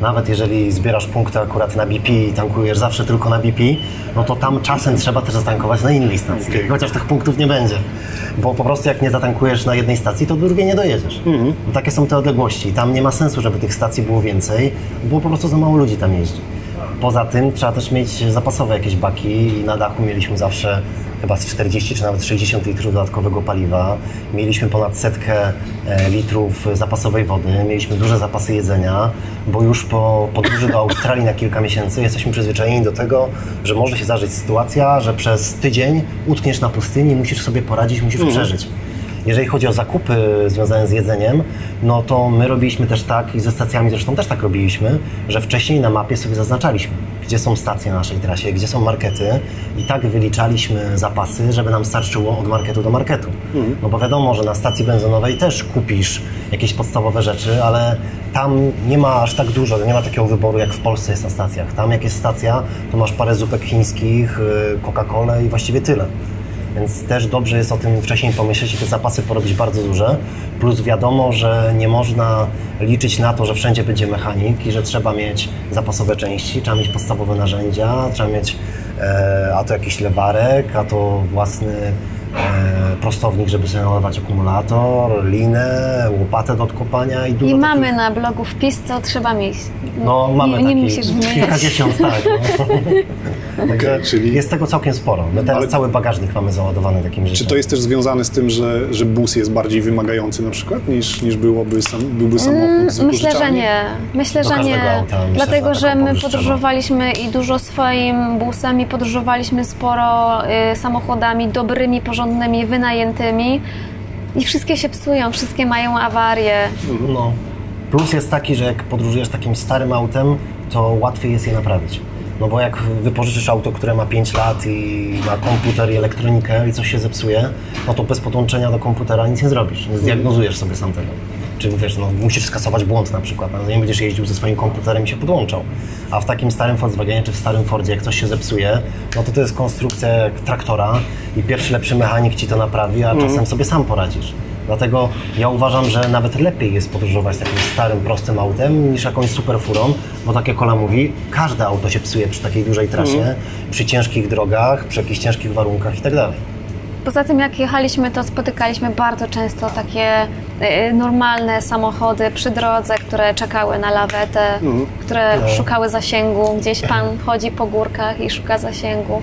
Nawet jeżeli zbierasz punkty akurat na BP i tankujesz zawsze tylko na BP, no to tam czasem trzeba też zatankować na innej stacji, Okej. chociaż tych punktów nie będzie. Bo po prostu jak nie zatankujesz na jednej stacji, to do drugiej nie dojedziesz. Bo takie są te odległości. Tam nie ma sensu, żeby tych stacji było więcej, bo po prostu za mało ludzi tam jeździ. Poza tym trzeba też mieć zapasowe jakieś baki i na dachu mieliśmy zawsze chyba z 40 czy nawet 60 litrów dodatkowego paliwa. Mieliśmy ponad setkę e, litrów zapasowej wody, mieliśmy duże zapasy jedzenia, bo już po podróży do Australii na kilka miesięcy jesteśmy przyzwyczajeni do tego, że może się zdarzyć sytuacja, że przez tydzień utkniesz na pustyni i musisz sobie poradzić, musisz przeżyć. Jeżeli chodzi o zakupy związane z jedzeniem, no to my robiliśmy też tak i ze stacjami zresztą też tak robiliśmy, że wcześniej na mapie sobie zaznaczaliśmy, gdzie są stacje na naszej trasie, gdzie są markety i tak wyliczaliśmy zapasy, żeby nam starczyło od marketu do marketu. No bo wiadomo, że na stacji benzynowej też kupisz jakieś podstawowe rzeczy, ale tam nie ma aż tak dużo, nie ma takiego wyboru jak w Polsce jest na stacjach. Tam jak jest stacja, to masz parę zupek chińskich, y, Coca-Colę i właściwie tyle. Więc też dobrze jest o tym wcześniej pomyśleć i te zapasy porobić bardzo duże. Plus wiadomo, że nie można liczyć na to, że wszędzie będzie mechanik i że trzeba mieć zapasowe części, trzeba mieć podstawowe narzędzia, trzeba mieć e, a to jakiś lewarek, a to własny prostownik, żeby sobie nalewać akumulator, linę, łopatę do odkopania i dużo I mamy takich... na blogu wpis, co trzeba mieć. No, mamy nie, nie taki musisz wymieniać. kilkadziesiąt, tak. No. Także Okej, czyli- jest tego całkiem sporo. My teraz Ale- cały bagażnik mamy załadowany takimi Czy rzeczami. to jest też związane z tym, że, że bus jest bardziej wymagający na przykład niż, niż byłoby sam, byłby samochód z Mm, Myślę, że nie. Myślę, że nie. auta, myślę, Dlatego, że że my podróżowaliśmy i dużo swoim busem i podróżowaliśmy sporo y, samochodami dobrymi, porządnymi, wynajętymi i wszystkie się psują, wszystkie mają awarie. No. Plus jest taki, że jak podróżujesz takim starym autem, to łatwiej jest je naprawić. No bo jak wypożyczysz auto, które ma 5 lat i ma komputer i elektronikę i coś się zepsuje, no to bez podłączenia do komputera nic nie zrobisz, nie zdiagnozujesz sobie sam tego. Czyli wiesz, no, musisz skasować błąd na przykład, no, nie będziesz jeździł ze swoim komputerem i się podłączał. A w takim starym Volkswagenie czy w starym Fordzie, jak coś się zepsuje, no to to jest konstrukcja jak traktora i pierwszy lepszy mechanik ci to naprawi, a czasem sobie sam poradzisz. Dlatego ja uważam, że nawet lepiej jest podróżować takim starym, prostym autem niż jakąś super furą, bo tak jak Ola mówi, każde auto się psuje przy takiej dużej trasie, przy ciężkich drogach, przy jakichś ciężkich warunkach i tak dalej. Poza tym, jak jechaliśmy, to spotykaliśmy bardzo często takie y, normalne samochody przy drodze, które czekały na lawetę, które szukały zasięgu. Gdzieś pan chodzi po górkach i szuka zasięgu.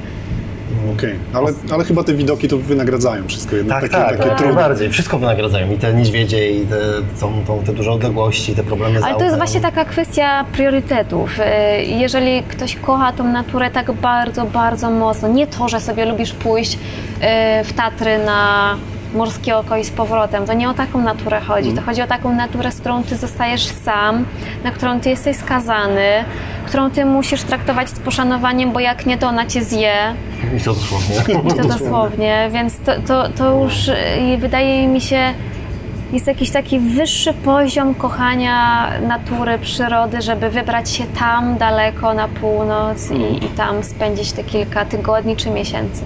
Okej, ale, ale chyba te widoki to wynagradzają wszystko jednak. Tak, takie, tak, takie tak, trudy. najbardziej. Wszystko wynagradzają. I te niedźwiedzie, i te, tą, tą, te duże odległości, i te problemy z Ale to jest właśnie taka kwestia priorytetów. Y, Jeżeli ktoś kocha tą naturę tak bardzo, bardzo mocno, nie to, że sobie lubisz pójść y, w Tatry na morskie oko i z powrotem, to nie o taką naturę chodzi. To chodzi o taką naturę, z którą ty zostajesz sam, na którą ty jesteś skazany, którą ty musisz traktować z poszanowaniem, bo jak nie, to ona cię zje. I to dosłownie. I to dosłownie, więc to, to, to już wydaje mi się jest jakiś taki wyższy poziom kochania natury, przyrody, żeby wybrać się tam daleko na północ i, i tam spędzić te kilka tygodni czy miesięcy.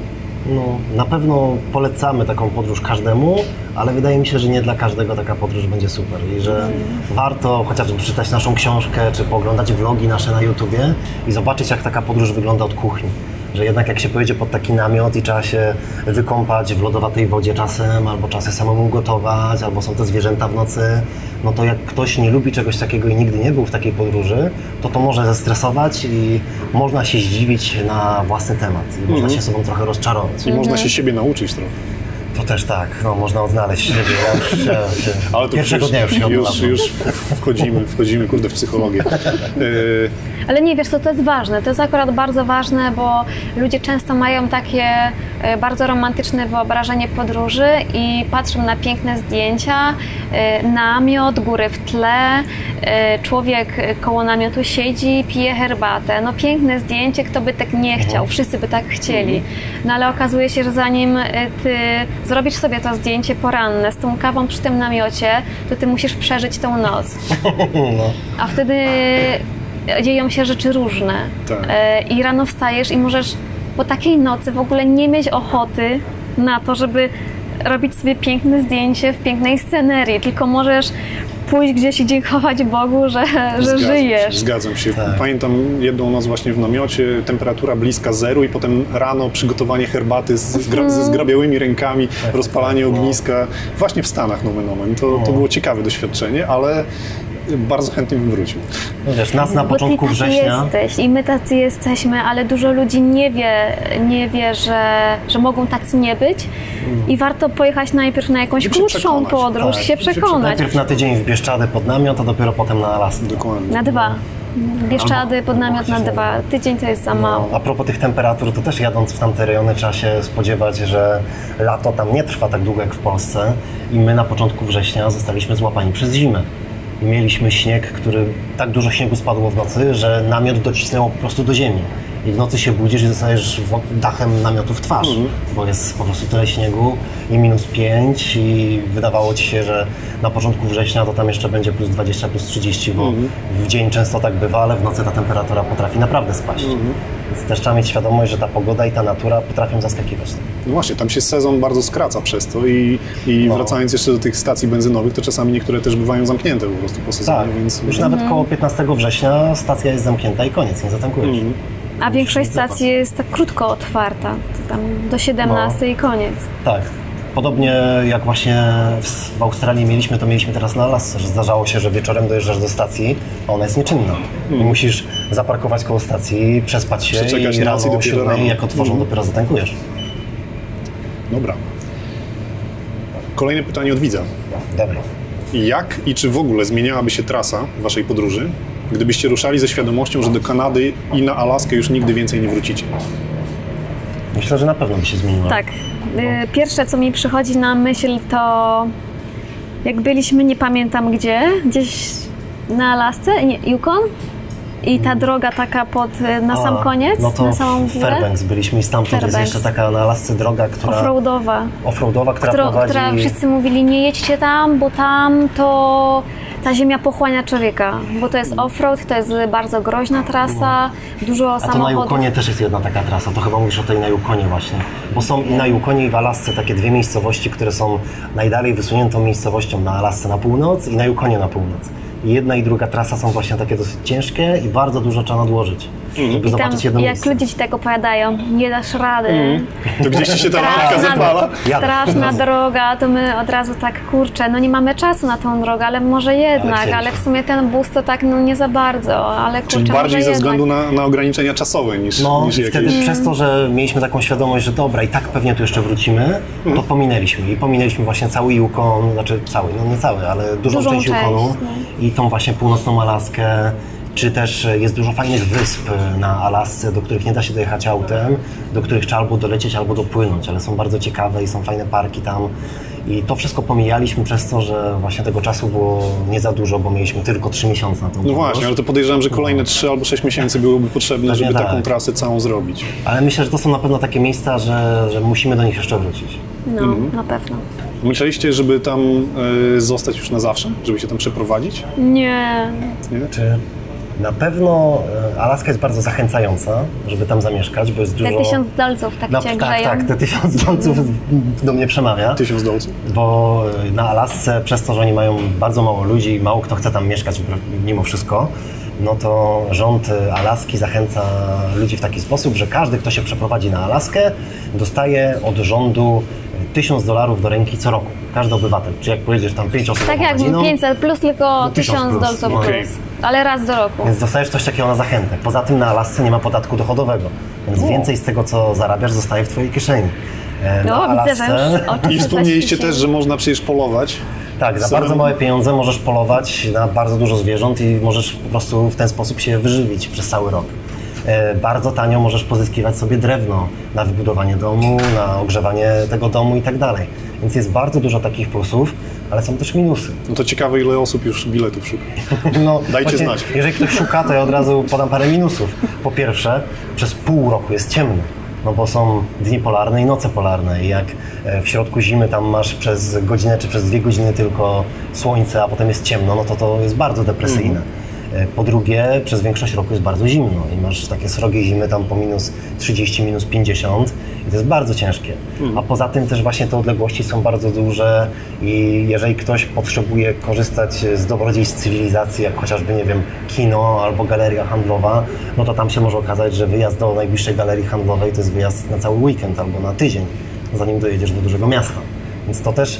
No, na pewno polecamy taką podróż każdemu, ale wydaje mi się, że nie dla każdego taka podróż będzie super i że warto chociażby przeczytać naszą książkę, czy pooglądać vlogi nasze na YouTubie i zobaczyć, jak taka podróż wygląda od kuchni. Że jednak jak się pojedzie pod taki namiot i trzeba się wykąpać w lodowatej wodzie czasem, albo czasem samemu gotować, albo są te zwierzęta w nocy, no to jak ktoś nie lubi czegoś takiego i nigdy nie był w takiej podróży, to to może zestresować i można się zdziwić na własny temat i można się sobą trochę rozczarować. I można się siebie nauczyć trochę. To też tak, no, można odnaleźć siebie. Ja już, się, się, Ale to pierwszego dnia już się już, już wchodzimy, wchodzimy, kurde, w psychologię. Yy, Ale nie wiesz, co to jest ważne. To jest akurat bardzo ważne, bo ludzie często mają takie e, bardzo romantyczne wyobrażenie podróży i patrzą na piękne zdjęcia, e, namiot, góry w tle, e, człowiek koło namiotu siedzi, pije herbatę. No piękne zdjęcie, kto by tak nie chciał, wszyscy by tak chcieli. No ale okazuje się, że zanim e, ty zrobisz sobie to zdjęcie poranne z tą kawą przy tym namiocie, to ty musisz przeżyć tą noc. A wtedy dzieją się rzeczy różne. Tak. E, I rano wstajesz i możesz po takiej nocy w ogóle nie mieć ochoty na to, żeby robić sobie piękne zdjęcie w pięknej scenerii, tylko możesz pójść gdzieś i dziękować Bogu, że, że Zgadzam żyjesz. Się, zgadzam się. Tak. Pamiętam jedną noc właśnie w namiocie, temperatura bliska zeru i potem rano przygotowanie herbaty z, z gra, ze zgrabiałymi rękami, rozpalanie tak, no. ogniska. Właśnie w Stanach, nomen omen. To, to było ciekawe doświadczenie, ale bardzo chętnie bym wrócił. No Wiesz, nas na Bo początku ty września... jesteś i my tacy jesteśmy, ale dużo ludzi nie wie, nie wie że, że mogą tacy nie być i warto pojechać najpierw na jakąś krótszą podróż, Tak, się przekonać. Najpierw na tydzień w Bieszczady pod namiot, a dopiero potem na Alaskę. Dokładnie. Na dwa. Bieszczady pod namiot na dwa. Tydzień to jest za mało. A propos tych temperatur, to też jadąc w tamte rejony trzeba się spodziewać, że lato tam nie trwa tak długo jak w Polsce i my na początku września zostaliśmy złapani przez zimę. I mieliśmy śnieg, który tak dużo śniegu spadło w nocy, że namiot docisnęło po prostu do ziemi. I w nocy się budzisz i zostajesz wo- dachem namiotu w twarz, bo jest po prostu tyle śniegu i minus 5 i wydawało ci się, że na początku września to tam jeszcze będzie plus 20, plus 30, bo w dzień często tak bywa, ale w nocy ta temperatura potrafi naprawdę spaść. Więc też trzeba mieć świadomość, że ta pogoda i ta natura potrafią zaskakiwać. No właśnie, tam się sezon bardzo skraca przez to i, i No. wracając jeszcze do tych stacji benzynowych, to czasami niektóre też bywają zamknięte po prostu po sezonie, Tak, więc już nawet koło 15 września stacja jest zamknięta i koniec, nie zatankujesz. A większość stacji jest tak krótko otwarta. To tam do 17 i koniec. Tak. Podobnie jak właśnie w, Australii mieliśmy, to mieliśmy teraz na Alasce, że zdarzało się, że wieczorem dojeżdżasz do stacji, a ona jest nieczynna. I musisz zaparkować koło stacji, przespać się Przeczekać i rano i o dopiero 7, rano. jak otworzą, dopiero zatankujesz. Dobra. Kolejne pytanie od widza. Dobra. Jak i czy w ogóle zmieniałaby się trasa waszej podróży, gdybyście ruszali ze świadomością, że do Kanady i na Alaskę już nigdy więcej nie wrócicie? Myślę, że na pewno by się zmieniła. Tak. Y, Pierwsze, co mi przychodzi na myśl, to jak byliśmy, nie pamiętam gdzie, gdzieś na Alasce, nie, Yukon? I ta droga taka pod, y, na sam A, koniec, no to na samą górę, Fairbanks byliśmy i stamtąd jest Fairbanks. jeszcze taka na Alasce droga, która offroadowa, offroadowa, która która, prowadzi... która wszyscy mówili nie jedźcie tam, bo tam to ta ziemia pochłania człowieka, bo to jest offroad, to jest bardzo groźna trasa, dużo A to na samochodów. Yukonie też jest jedna taka trasa, to chyba mówisz o tej na Yukonie właśnie. Bo są i na Yukonie i w Alasce takie dwie miejscowości, które są najdalej wysuniętą miejscowością na Alasce na północ i na Yukonie na północ. I jedna i druga trasa są właśnie takie dosyć ciężkie i bardzo dużo trzeba nadłożyć, żeby I tam, zobaczyć jedno jak miejsce. ludzie ci tak opowiadają, nie dasz rady, To gdzieś ci się ta lampka zapala. Jadę. straszna droga, to my od razu tak, kurczę, no nie mamy czasu na tą drogę, ale może jednak, chcieliśmy. ale, w sumie ten bus to tak, no nie za bardzo, ale kurczę, Czyli bardziej ze względu na, na ograniczenia czasowe niż, No, niż jakieś... wtedy przez to, że mieliśmy taką świadomość, że dobra, i tak pewnie tu jeszcze wrócimy, to pominęliśmy. I pominęliśmy właśnie cały Yukon, znaczy cały, no nie cały, ale dużą, Dużą część część, Yukonu no. i tą właśnie północną Alaskę. Czy też jest dużo fajnych wysp na Alasce, do których nie da się dojechać autem, do których trzeba albo dolecieć, albo dopłynąć, ale są bardzo ciekawe i są fajne parki tam. I to wszystko pomijaliśmy przez to, że właśnie tego czasu było nie za dużo, bo mieliśmy tylko trzy miesiące na tą No właśnie, ale to podejrzewam, że kolejne 3 albo 6 miesięcy byłyby potrzebne, Pewnie żeby tak. taką trasę całą zrobić. Ale myślę, że to są na pewno takie miejsca, że, że musimy do nich jeszcze wrócić. No, Mhm. na pewno. Myśleliście, żeby tam e, zostać już na zawsze? Żeby się tam przeprowadzić? Nie, Nie? Czy na pewno e, Alaska jest bardzo zachęcająca, żeby tam zamieszkać, bo jest te dużo... tysiąc dolców tak No, cię tak, grzeją. tak, te tysiąc dolców do mnie przemawia, Tysiąc dolców? bo e, na Alasce przez to, że oni mają bardzo mało ludzi i mało kto chce tam mieszkać mimo wszystko, no to rząd e, Alaski zachęca ludzi w taki sposób, że każdy, kto się przeprowadzi na Alaskę, dostaje od rządu tysiąc dolarów do ręki co roku. Każdy obywatel. Czy jak pojedziesz tam pięć osób Tak jak rodziną, 500 plus, tylko No, tysiąc 1000 plus. dolców No. plus. Okej. Ale raz do roku. Więc dostajesz coś takiego na zachętę. Poza tym na Alasce nie ma podatku dochodowego, więc więcej z tego, co zarabiasz, zostaje w Twojej kieszeni. E, No, na widzę, że już oczy I wspomnieliście też, że można przecież polować. Tak, za bardzo małe pieniądze możesz polować na bardzo dużo zwierząt i możesz po prostu w ten sposób się wyżywić przez cały rok. E, Bardzo tanio możesz pozyskiwać sobie drewno na wybudowanie domu, na ogrzewanie tego domu i tak dalej. Więc jest bardzo dużo takich plusów, ale są też minusy. No to ciekawe, ile osób już biletów szuka. No, Dajcie właśnie, znać. Jeżeli ktoś szuka, to ja od razu podam parę minusów. Po pierwsze, przez pół roku jest ciemno. No bo są dni polarne i noce polarne i jak e, w środku zimy tam masz przez godzinę czy przez dwie godziny tylko słońce, a potem jest ciemno, no to to jest bardzo depresyjne. E, Po drugie, przez większość roku jest bardzo zimno i masz takie srogie zimy tam po minus 30, minus 50 i to jest bardzo ciężkie. A poza tym też właśnie te odległości są bardzo duże i jeżeli ktoś potrzebuje korzystać z dobrodziejstw cywilizacji, jak chociażby, nie wiem, kino albo galeria handlowa, no to tam się może okazać, że wyjazd do najbliższej galerii handlowej to jest wyjazd na cały weekend albo na tydzień, zanim dojedziesz do dużego miasta. Więc to też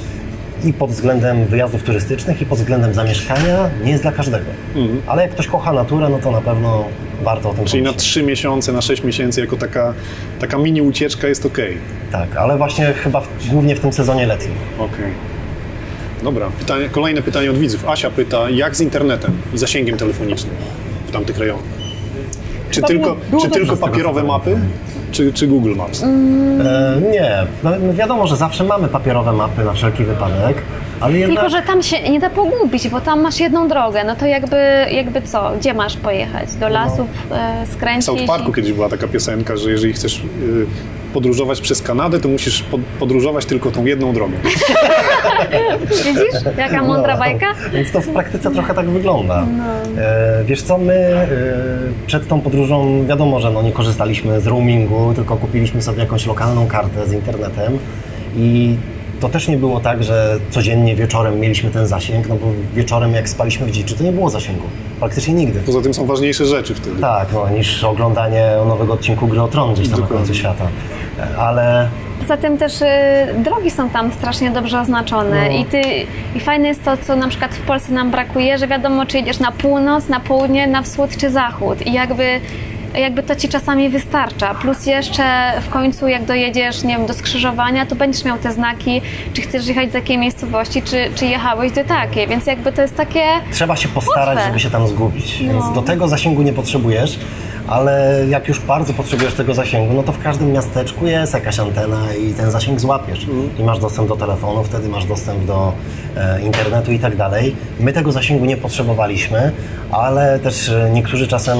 i pod względem wyjazdów turystycznych, i pod względem zamieszkania nie jest dla każdego. Ale jak ktoś kocha naturę, no to na pewno warto o tym Czyli na pomyśleć. 3 miesiące, na 6 miesięcy jako taka, taka mini ucieczka jest ok. Tak, ale właśnie chyba w, głównie w tym sezonie letnim. Okej. Dobra, pytanie, kolejne pytanie od widzów. Asia pyta, jak z internetem i zasięgiem telefonicznym w tamtych rejonach? Czy tylko, było czy tylko papierowe mapy, czy, czy Google Maps? E, nie, no, no wiadomo, że zawsze mamy papierowe mapy na wszelki wypadek, ale jednak... Tylko, że tam się nie da pogubić, bo tam masz jedną drogę, no to jakby, jakby co, gdzie masz pojechać? Do lasów e, W skręcić? South Parku kiedyś była taka piosenka, że jeżeli chcesz y, podróżować przez Kanadę, to musisz pod, podróżować tylko tą jedną drogą. Widzisz? Jaka mądra bajka? Więc to w praktyce trochę tak wygląda. No. E, wiesz co, my e, przed tą podróżą wiadomo, że no nie korzystaliśmy z roamingu, tylko kupiliśmy sobie jakąś lokalną kartę z internetem i to też nie było tak, że codziennie wieczorem mieliśmy ten zasięg, no bo wieczorem jak spaliśmy w dziczy, to nie było zasięgu. Praktycznie nigdy. Poza tym są ważniejsze rzeczy wtedy. Tak, no, niż oglądanie nowego odcinku Gry o Tron gdzieś tam na Dokładnie. końcu świata. Ale Poza tym też y, drogi są tam strasznie dobrze oznaczone No. i, ty, i fajne jest to, co na przykład w Polsce nam brakuje, że wiadomo, czy jedziesz na północ, na południe, na wschód czy zachód i jakby jakby to ci czasami wystarcza. Plus jeszcze w końcu, jak dojedziesz, nie wiem, do skrzyżowania, to będziesz miał te znaki, czy chcesz jechać do takiej miejscowości, czy, czy jechałeś do takiej, więc jakby to jest takie... trzeba się postarać, Łatwe. żeby się tam zgubić. Więc do tego zasięgu nie potrzebujesz, ale jak już bardzo potrzebujesz tego zasięgu, no to w każdym miasteczku jest jakaś antena i ten zasięg złapiesz. I masz dostęp do telefonu, wtedy masz dostęp do e, internetu i tak dalej. My tego zasięgu nie potrzebowaliśmy, ale też e, niektórzy czasem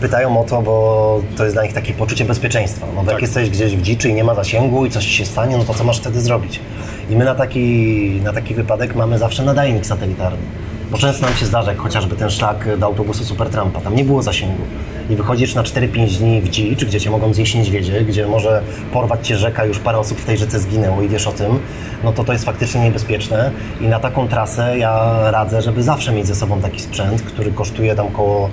pytają o to, bo to jest dla nich takie poczucie bezpieczeństwa. No bo jak Tak. jesteś gdzieś w dziczy i nie ma zasięgu i coś ci się stanie, no to co masz wtedy zrobić? I my na taki, na taki wypadek mamy zawsze nadajnik satelitarny. Bo często nam się zdarza, jak chociażby ten szlak do autobusu Supertrampa, tam nie było zasięgu. I wychodzisz na 4-5 dni w dzicz, gdzie cię mogą zjeść niedźwiedzie, gdzie może porwać cię rzeka, już parę osób w tej rzece zginęło i wiesz o tym, no to to jest faktycznie niebezpieczne. I na taką trasę ja radzę, żeby zawsze mieć ze sobą taki sprzęt, który kosztuje tam około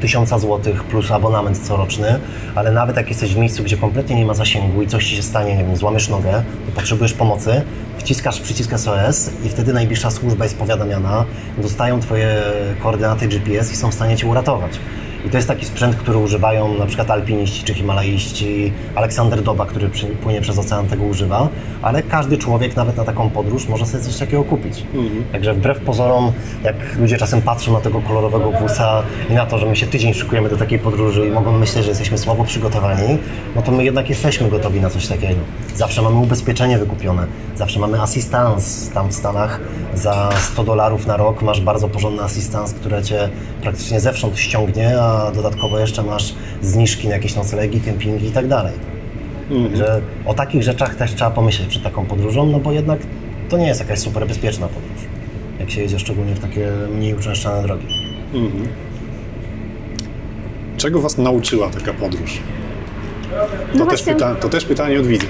1000 zł plus abonament coroczny, ale nawet jak jesteś w miejscu, gdzie kompletnie nie ma zasięgu i coś ci się stanie, nie wiem, złamiesz nogę, to potrzebujesz pomocy, wciskasz przycisk SOS i wtedy najbliższa służba jest powiadamiana, dostają Twoje koordynaty GPS i są w stanie Cię uratować. I to jest taki sprzęt, który używają na przykład alpiniści czy himalaiści. Aleksander Doba, który płynie przez ocean, tego używa, ale każdy człowiek, nawet na taką podróż, może sobie coś takiego kupić. Także wbrew pozorom, jak ludzie czasem patrzą na tego kolorowego busa i na to, że my się tydzień szykujemy do takiej podróży i mogą myśleć, że jesteśmy słabo przygotowani, no to my jednak jesteśmy gotowi na coś takiego. Zawsze mamy ubezpieczenie wykupione, zawsze mamy assistance tam w Stanach. Za 100 dolarów na rok masz bardzo porządny assistance, które cię praktycznie zewsząd ściągnie, a dodatkowo jeszcze masz zniżki na jakieś noclegi, kempingi i tak dalej. Także o takich rzeczach też trzeba pomyśleć przed taką podróżą, no bo jednak to nie jest jakaś super bezpieczna podróż. Jak się jedzie szczególnie w takie mniej uczęszczane drogi. Czego Was nauczyła taka podróż? To, No też, pyta, to też pytanie od widza.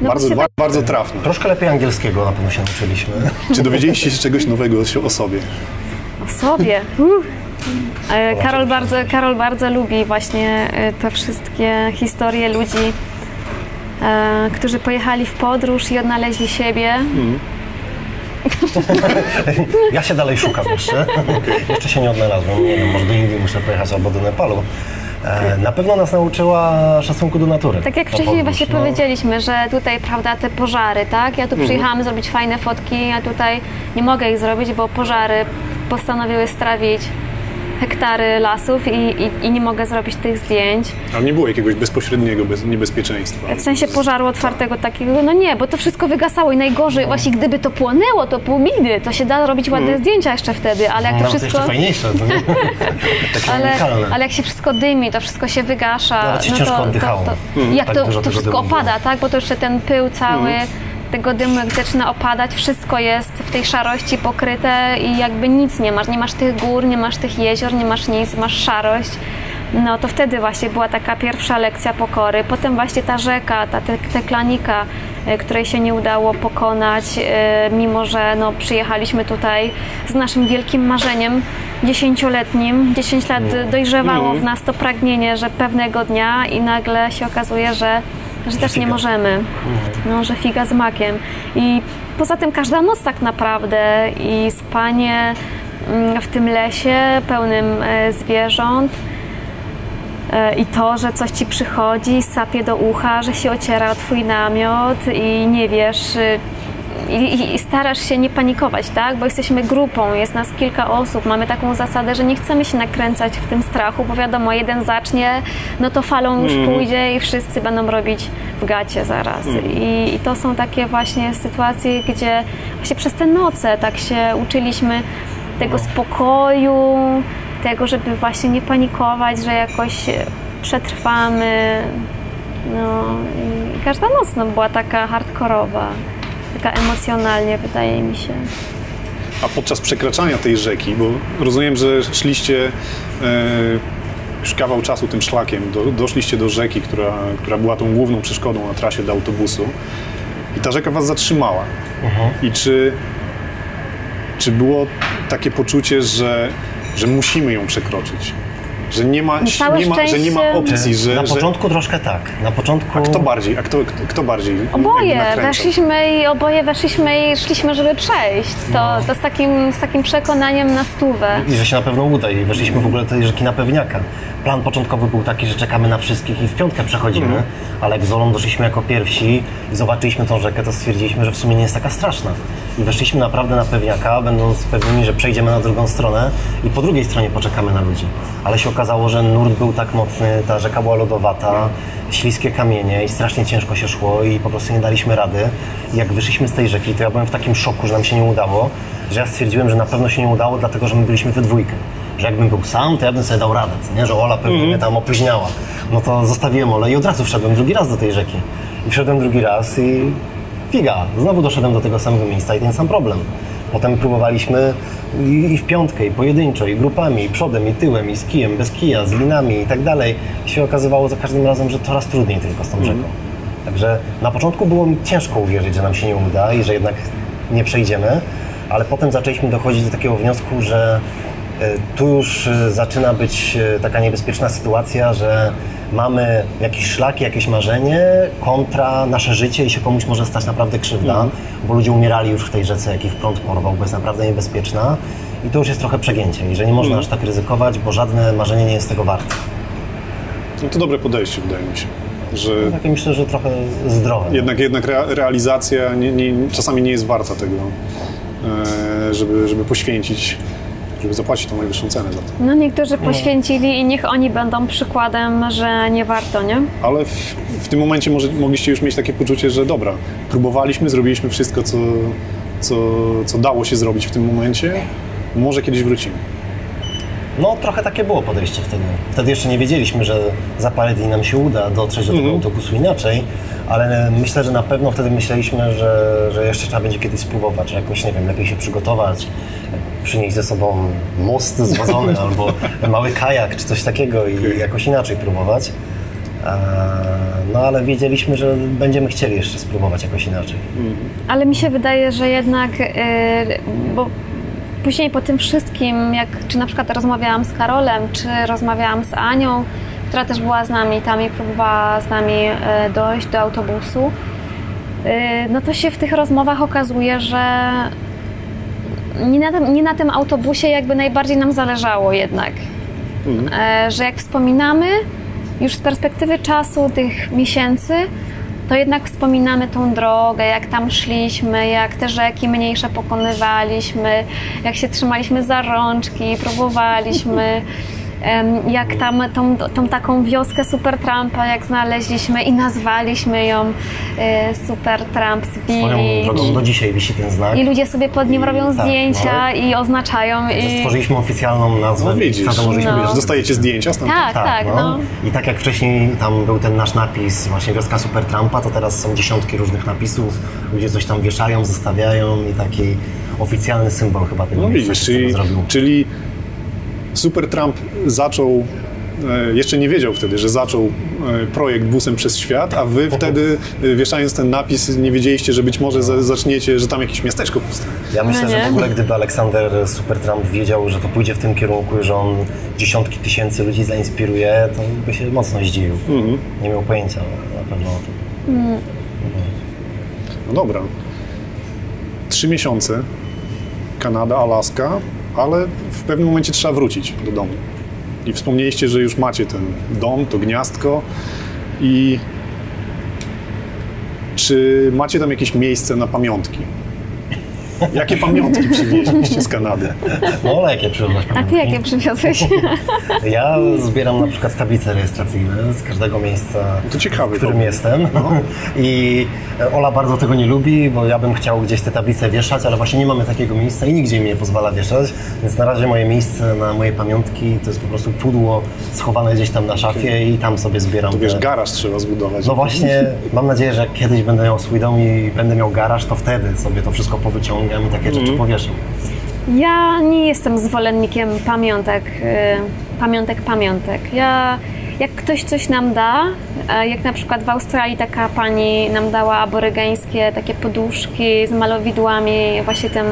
No bardzo, tak- bardzo trafne. Troszkę lepiej angielskiego na pewno się nauczyliśmy. Czy dowiedzieliście się czegoś nowego o- o sobie? O sobie. Uff. E, Karol bardzo, Karol bardzo lubi właśnie e, te wszystkie historie ludzi, e, którzy pojechali w podróż i odnaleźli siebie. Ja się dalej szukam jeszcze. jeszcze się nie odnalazłem. Nie wiem, może do Indii muszę pojechać albo do Nepalu. Na pewno nas nauczyła szacunku do natury. Tak jak wcześniej podróż, właśnie no. powiedzieliśmy, że tutaj, prawda, te pożary, tak? Ja tu przyjechałam zrobić fajne fotki, a tutaj nie mogę ich zrobić, bo pożary postanowiły strawić hektary lasów i, i, i nie mogę zrobić tych zdjęć. Ale nie było jakiegoś bezpośredniego bez, niebezpieczeństwa. W sensie pożaru otwartego takiego, no nie, bo to wszystko wygasało i najgorzej, właśnie gdyby to płonęło, to pół bidy, to się da robić ładne zdjęcia jeszcze wtedy, ale jak to No, to wszystko... jeszcze fajniejsze, to nie? Takie Ale, unikalne. ale jak się wszystko dymi, to wszystko się wygasza. No ciężko to, oddychało. To, to, i jak Tak to, to wszystko opada, tak? Bo to jeszcze ten pył cały tego dymu, jak zaczyna opadać, wszystko jest w tej szarości pokryte i jakby nic nie masz. Nie masz tych gór, nie masz tych jezior, nie masz nic, masz szarość. No to wtedy właśnie była taka pierwsza lekcja pokory. Potem właśnie ta rzeka, ta te- teklanika, e, której się nie udało pokonać, e, mimo że no, przyjechaliśmy tutaj z naszym wielkim marzeniem dziesięcioletnim. 10 lat dojrzewało w nas to pragnienie, że pewnego dnia i nagle się okazuje, że, że też nie możemy. No, że figa z makiem. I poza tym każda noc tak naprawdę i spanie mm, w tym lesie pełnym e, zwierząt, E, I to, że coś ci przychodzi, sapie do ucha, że się ociera o twój namiot i nie wiesz. I, i, starasz się nie panikować, tak? Bo jesteśmy grupą, jest nas kilka osób. Mamy taką zasadę, że nie chcemy się nakręcać w tym strachu, bo wiadomo, jeden zacznie, no to falą już pójdzie i wszyscy będą robić w gacie zaraz. I, I to są takie właśnie sytuacje, gdzie właśnie przez te noce tak się uczyliśmy tego spokoju, tego, żeby właśnie nie panikować, że jakoś przetrwamy. No i każda noc no, była taka hardkorowa, taka emocjonalnie wydaje mi się. A podczas przekraczania tej rzeki, bo rozumiem, że szliście e, już kawał czasu tym szlakiem, do, doszliście do rzeki, która, która była tą główną przeszkodą na trasie do autobusu i ta rzeka was zatrzymała. I czy, czy było takie poczucie, że, że musimy ją przekroczyć? Że nie ma, No całe nie ma, że nie ma szczęście- opcji, że, Na że początku troszkę tak. Na początku... a kto bardziej, a kto, kto, bardziej Oboje weszliśmy i oboje weszliśmy i szliśmy, żeby przejść. To, to z, takim, z takim przekonaniem na stówę. I że się na pewno uda i weszliśmy w ogóle do tej rzeki na pewniaka. Plan początkowy był taki, że czekamy na wszystkich i w piątkę przechodzimy, ale jak z Olą doszliśmy jako pierwsi i zobaczyliśmy tą rzekę, to stwierdziliśmy, że w sumie nie jest taka straszna. I weszliśmy naprawdę na pewniaka, będąc pewnymi, że przejdziemy na drugą stronę i po drugiej stronie poczekamy na ludzi. Ale się okazało, okazało, że nurt był tak mocny, ta rzeka była lodowata, śliskie kamienie i strasznie ciężko się szło i po prostu nie daliśmy rady. I jak wyszliśmy z tej rzeki, to ja byłem w takim szoku, że nam się nie udało, że ja stwierdziłem, że na pewno się nie udało, dlatego że my byliśmy we dwójkę. Że jakbym był sam, to ja bym sobie dał radę, nie? że Ola pewnie mnie tam opóźniała. No to zostawiłem Olę i od razu wszedłem drugi raz do tej rzeki. I wszedłem drugi raz i figa, znowu doszedłem do tego samego miejsca i ten sam problem. Potem próbowaliśmy i, w piątkę, i pojedynczo, i grupami, i przodem, i tyłem, i z kijem, bez kija, z linami i tak dalej. I się okazywało za każdym razem, że coraz trudniej tylko z tą rzeką. Także na początku było mi ciężko uwierzyć, że nam się nie uda i że jednak nie przejdziemy, ale potem zaczęliśmy dochodzić do takiego wniosku, że tu już e, zaczyna być e, taka niebezpieczna sytuacja, że mamy jakiś szlak, jakieś marzenie kontra nasze życie i się komuś może stać naprawdę krzywda, bo ludzie umierali już w tej rzece, jak ich prąd porwał, bo jest naprawdę niebezpieczna i to już jest trochę przegięcie i że nie można aż tak ryzykować, bo żadne marzenie nie jest tego warte. No to dobre podejście, wydaje mi się. Że Takie myślę, że trochę zdrowe. jednak, jednak rea- realizacja nie, nie, czasami nie jest warta tego, e, żeby, żeby poświęcić, żeby zapłacić tą najwyższą cenę za to. No niektórzy poświęcili i niech oni będą przykładem, że nie warto, nie? Ale w, w tym momencie może, mogliście już mieć takie poczucie, że dobra, próbowaliśmy, zrobiliśmy wszystko, co, co, co dało się zrobić w tym momencie, może kiedyś wrócimy. No trochę takie było podejście wtedy. Wtedy jeszcze nie wiedzieliśmy, że za parę dni nam się uda dotrzeć do tego autobusu inaczej, ale myślę, że na pewno wtedy myśleliśmy, że, że jeszcze trzeba będzie kiedyś spróbować, jakoś, nie wiem, lepiej się przygotować, przynieść ze sobą most zwadzony albo mały kajak czy coś takiego i jakoś inaczej próbować. No ale wiedzieliśmy, że będziemy chcieli jeszcze spróbować jakoś inaczej. Ale mi się wydaje, że jednak, yy, bo później po tym wszystkim, jak czy na przykład rozmawiałam z Karolem, czy rozmawiałam z Anią, która też była z nami tam i próbowała z nami yy, dojść do autobusu, yy, no to się w tych rozmowach okazuje, że nie na, tym, nie na tym autobusie jakby najbardziej nam zależało jednak. E, że jak wspominamy już z perspektywy czasu tych miesięcy, to jednak wspominamy tą drogę, jak tam szliśmy, jak te rzeki mniejsze pokonywaliśmy, jak się trzymaliśmy za rączki, próbowaliśmy. Jak tam tą, tą taką wioskę Super Trumpa, jak znaleźliśmy i nazwaliśmy ją e, Super Trump Swoją drogą do dzisiaj wisi ten znak. I ludzie sobie pod nim robią Tak, zdjęcia i oznaczają. I... Stworzyliśmy oficjalną nazwę. No widzisz, założyliśmy No. dostajecie zdjęcia stamtąd. Tak, tak, no. I tak jak wcześniej tam był ten nasz napis, właśnie wioska Super Trumpa, to teraz są dziesiątki różnych napisów. Ludzie coś tam wieszają, zostawiają i taki oficjalny symbol chyba tego No miejsca widzisz, czyli Super Trump zaczął, e, jeszcze nie wiedział wtedy, że zaczął e, projekt Busem przez Świat, a wy wtedy, e, wieszając ten napis, nie wiedzieliście, że być może za- zaczniecie, że tam jakieś miasteczko powstanie. Ja myślę, No że w ogóle gdyby Aleksander Super Trump wiedział, że to pójdzie w tym kierunku, że on dziesiątki tysięcy ludzi zainspiruje, to by się mocno zdziwił. Mhm. Nie miał pojęcia na pewno o tym. No dobra. Trzy miesiące, Kanada, Alaska, ale w pewnym momencie trzeba wrócić do domu. I wspomnieliście, że już macie ten dom, to gniazdko i czy macie tam jakieś miejsce na pamiątki? Jakie pamiątki przywieźliście z Kanady? No ale jakie przyszłość A ty jakie przywiozłeś? Ja zbieram na przykład tablice rejestracyjne z każdego miejsca, To ciekawe, w którym to- jestem. No. I Ola bardzo tego nie lubi, bo ja bym chciał gdzieś te tablice wieszać, ale właśnie nie mamy takiego miejsca i nigdzie mi nie pozwala wieszać. Więc na razie moje miejsce na moje pamiątki to jest po prostu pudło schowane gdzieś tam na szafie i tam sobie zbieram. To wiesz, te- garaż trzeba zbudować. No właśnie, mam nadzieję, że jak kiedyś będę miał swój dom i będę miał garaż, to wtedy sobie to wszystko powyciągam i takie rzeczy Mhm. powieszam. Ja nie jestem zwolennikiem pamiątek, y, pamiątek, pamiątek. Ja, jak ktoś coś nam da, jak na przykład w Australii taka pani nam dała aborygeńskie takie poduszki z malowidłami, właśnie tym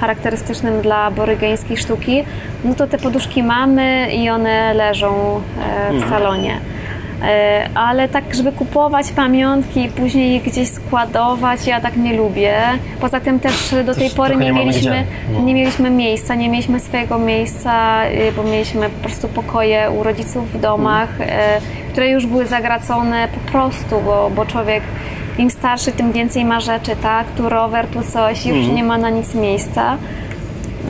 charakterystycznym dla aborygeńskiej sztuki, no to te poduszki mamy i one leżą e, w salonie. E, Ale tak, żeby kupować pamiątki i później je gdzieś składować, ja tak nie lubię. Poza tym też do tej Też pory nie nie mieliśmy. No. nie mieliśmy miejsca, nie mieliśmy swojego miejsca, y, bo mieliśmy po prostu pokoje u rodziców w domach, Mhm. y, które już były zagracone po prostu, bo, bo człowiek im starszy, tym więcej ma rzeczy, tak? Tu rower, tu coś, już Mhm. nie ma na nic miejsca.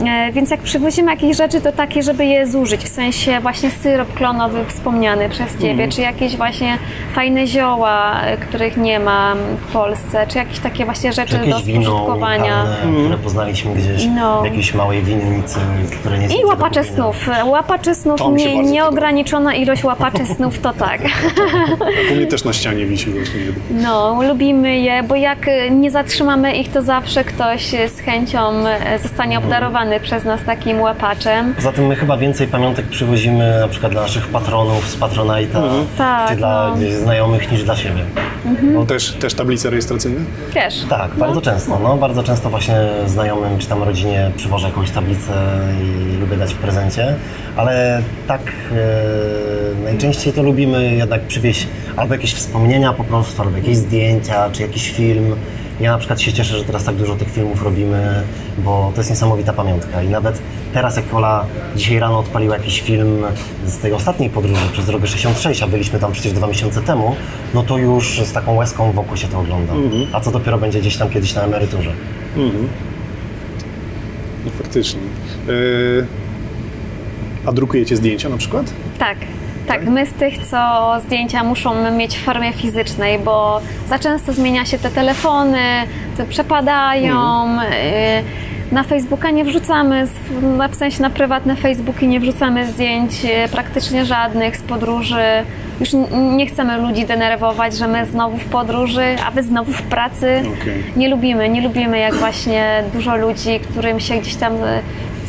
E, Więc jak przywozimy jakieś rzeczy, to takie, żeby je zużyć, w sensie właśnie syrop klonowy wspomniany przez Ciebie, czy jakieś właśnie fajne zioła, e, których nie ma w Polsce, czy jakieś takie właśnie rzeczy do wino spożytkowania. unikalne, które poznaliśmy gdzieś No. w jakiejś małej winnicy, które nie są I łapacze snów. Łapacze snów, nie, nieograniczona ilość łapaczy snów, to tak. U mnie też na ścianie wisi właśnie jeden. No, lubimy je, bo jak nie zatrzymamy ich, to zawsze ktoś z chęcią y, zostanie obdarowany przez nas takim łapaczem. Poza tym my chyba więcej pamiątek przywozimy na przykład dla naszych patronów z Patronite'a, Tak, czy dla no. gdzieś znajomych niż dla siebie. No, też, też tablice rejestracyjne? Też. Tak, bardzo często. No, bardzo często właśnie znajomym czy tam rodzinie przywożę jakąś tablicę i lubię dać w prezencie, ale tak e, najczęściej to lubimy jednak przywieźć albo jakieś wspomnienia po prostu, albo jakieś zdjęcia, czy jakiś film. Ja na przykład się cieszę, że teraz tak dużo tych filmów robimy, bo to jest niesamowita pamiątka i nawet teraz jak Ola dzisiaj rano odpaliła jakiś film z tej ostatniej podróży przez drogę 66, a byliśmy tam przecież dwa miesiące temu, no to już z taką łezką wokół się to ogląda. A co dopiero będzie gdzieś tam kiedyś na emeryturze. No faktycznie. Yy, a drukujecie zdjęcia na przykład? Tak. Tak, my z tych, co zdjęcia muszą mieć w formie fizycznej, bo za często zmienia się te telefony, te przepadają. y, Na Facebooka nie wrzucamy, w sensie na prywatne Facebooki nie wrzucamy zdjęć y, praktycznie żadnych z podróży. Już nie chcemy ludzi denerwować, że my znowu w podróży, a wy znowu w pracy. Okej. Nie lubimy, nie lubimy jak właśnie dużo ludzi, którym się gdzieś tam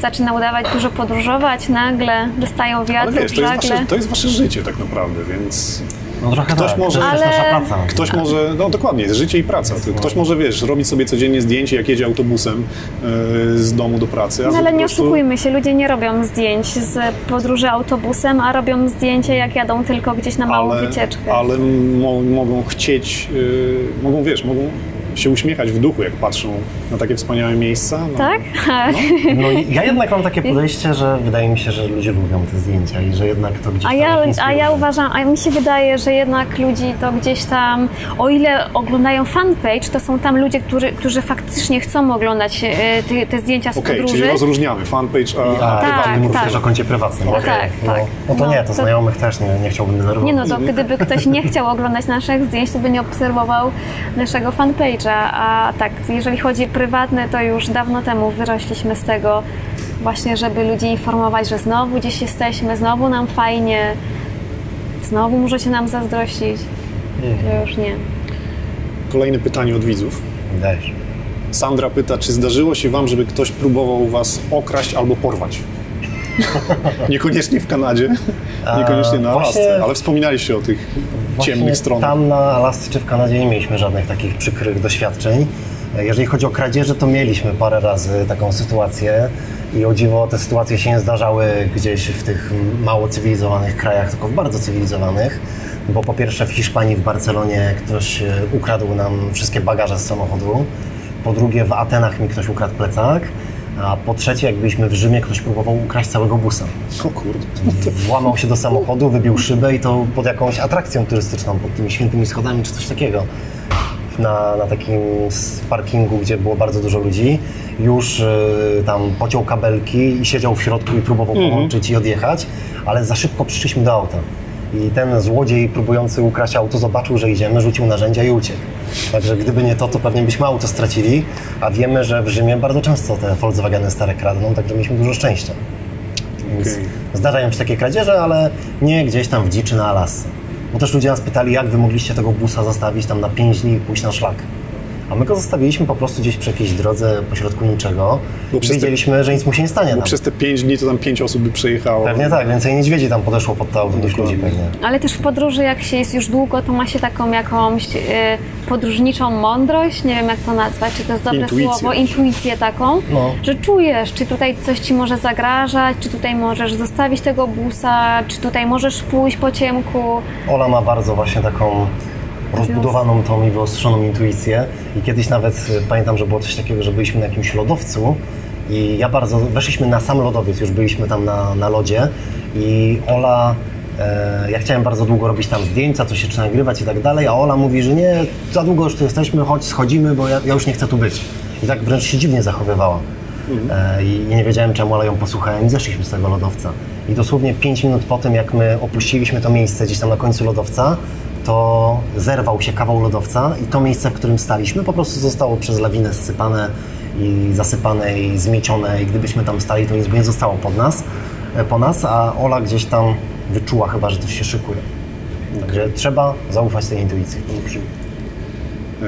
zaczyna udawać dużo podróżować, nagle dostają Ale wiatr, wiesz, to jest, wasze, to jest wasze życie tak naprawdę, więc No trochę Ktoś tak, może- to jest Ale- nasza praca. ktoś może, no dokładnie, jest życie i praca. Ktoś może, wiesz, robić sobie codziennie zdjęcie, jak jedzie autobusem yy, z domu do pracy. No ale nie prostu- oszukujmy się, ludzie nie robią zdjęć z podróży autobusem, a robią zdjęcie jak jadą tylko gdzieś na małą ale, wycieczkę. ale mo, mogą chcieć, yy, mogą, wiesz, mogą się uśmiechać w duchu, jak patrzą na takie wspaniałe miejsca. No, Tak? No i ja jednak mam takie podejście, że wydaje mi się, że ludzie lubią te zdjęcia i że jednak to gdzieś A tam ja, ich a ja uważam, a mi się wydaje, że jednak ludzi to gdzieś tam, o ile oglądają fanpage, to są tam ludzie, którzy, którzy faktycznie chcą oglądać e, te, te zdjęcia z Okej, podróży. czyli rozróżniamy fanpage, a, a A, Tak, tak, mówisz tak. też o koncie prywatnym. Tak, okej. tak. No, no to No, nie, to, to- znajomych też nie, nie chciałbym denerwować. Nie no, to gdyby ktoś nie chciał oglądać naszych zdjęć, to by nie obserwował naszego fanpage'a, a tak, jeżeli chodzi o prywatne, to już dawno temu wyrośliśmy z tego właśnie, żeby ludzi informować, że znowu gdzieś jesteśmy, znowu nam fajnie, znowu możecie nam zazdrościć. To już nie. kolejne pytanie od widzów. Dajesz. Sandra pyta, czy zdarzyło się wam, żeby ktoś próbował was okraść albo porwać? Niekoniecznie w Kanadzie, niekoniecznie na Alasce, ale wspominaliście o tych ciemnych stronach. Tam na Alasce czy w Kanadzie nie mieliśmy żadnych takich przykrych doświadczeń. Jeżeli chodzi o kradzieże, to mieliśmy parę razy taką sytuację i o dziwo te sytuacje się nie zdarzały gdzieś w tych mało cywilizowanych krajach, tylko w bardzo cywilizowanych, bo po pierwsze w Hiszpanii, w Barcelonie ktoś e, ukradł nam wszystkie bagaże z samochodu, po drugie w Atenach mi ktoś ukradł plecak, a po trzecie jak byliśmy w Rzymie, ktoś próbował ukraść całego busa. O kurde. Włamał się do samochodu, wybił szybę i to pod jakąś atrakcją turystyczną, pod tymi świętymi schodami czy coś takiego. Na, na takim parkingu, gdzie było bardzo dużo ludzi, już y, tam pociął kabelki i siedział w środku i próbował połączyć i odjechać, ale za szybko przyszliśmy do auta. I ten złodziej próbujący ukraść auto zobaczył, że idziemy, rzucił narzędzia i uciekł. Także gdyby nie to, to pewnie byśmy auto stracili, a wiemy, że w Rzymie bardzo często te Volkswageny stare kradną, także mieliśmy dużo szczęścia. Więc Okej. zdarzają się takie kradzieże, ale nie gdzieś tam w dziczy na Alasce. Bo też ludzie nas pytali, jak wy mogliście tego busa zostawić tam na 5 dni i pójść na szlak. A my go zostawiliśmy po prostu gdzieś przy jakiejś drodze pośrodku niczego. Bo I przez te- wiedzieliśmy, że nic mu się nie stanie. Bo Tam. przez te pięć dni to tam pięć osób by przejechało. Pewnie tak, więcej niedźwiedzi tam podeszło pod to niż ludzi pewnie. Ale też w podróży, jak się jest już długo, to ma się taką jakąś e, podróżniczą mądrość, nie wiem jak to nazwać, czy to jest dobre Intuicję. słowo, intuicję taką, No. że czujesz, czy tutaj coś ci może zagrażać, czy tutaj możesz zostawić tego busa, czy tutaj możesz pójść po ciemku. Ola ma bardzo właśnie taką rozbudowaną tą i wyostrzoną intuicję i kiedyś nawet y, pamiętam, że było coś takiego, że byliśmy na jakimś lodowcu i ja bardzo, weszliśmy na sam lodowiec, już byliśmy tam na, na lodzie i Ola, e, ja chciałem bardzo długo robić tam zdjęcia, coś jeszcze nagrywać i tak dalej, a Ola mówi, że nie, za długo już tu jesteśmy, chodź schodzimy, bo ja, ja już nie chcę tu być. I tak wręcz się dziwnie zachowywała. E, I nie wiedziałem czemu, ale ją posłuchałem i zeszliśmy z tego lodowca. I dosłownie 5 minut po tym, jak my opuściliśmy to miejsce gdzieś tam na końcu lodowca, to zerwał się kawał lodowca i to miejsce, w którym staliśmy, po prostu zostało przez lawinę zsypane i zasypane i zmiecione i gdybyśmy tam stali, to nic by nie zostało pod nas, e, po nas, a Ola gdzieś tam wyczuła chyba, że coś się szykuje. Także trzeba zaufać tej intuicji. E,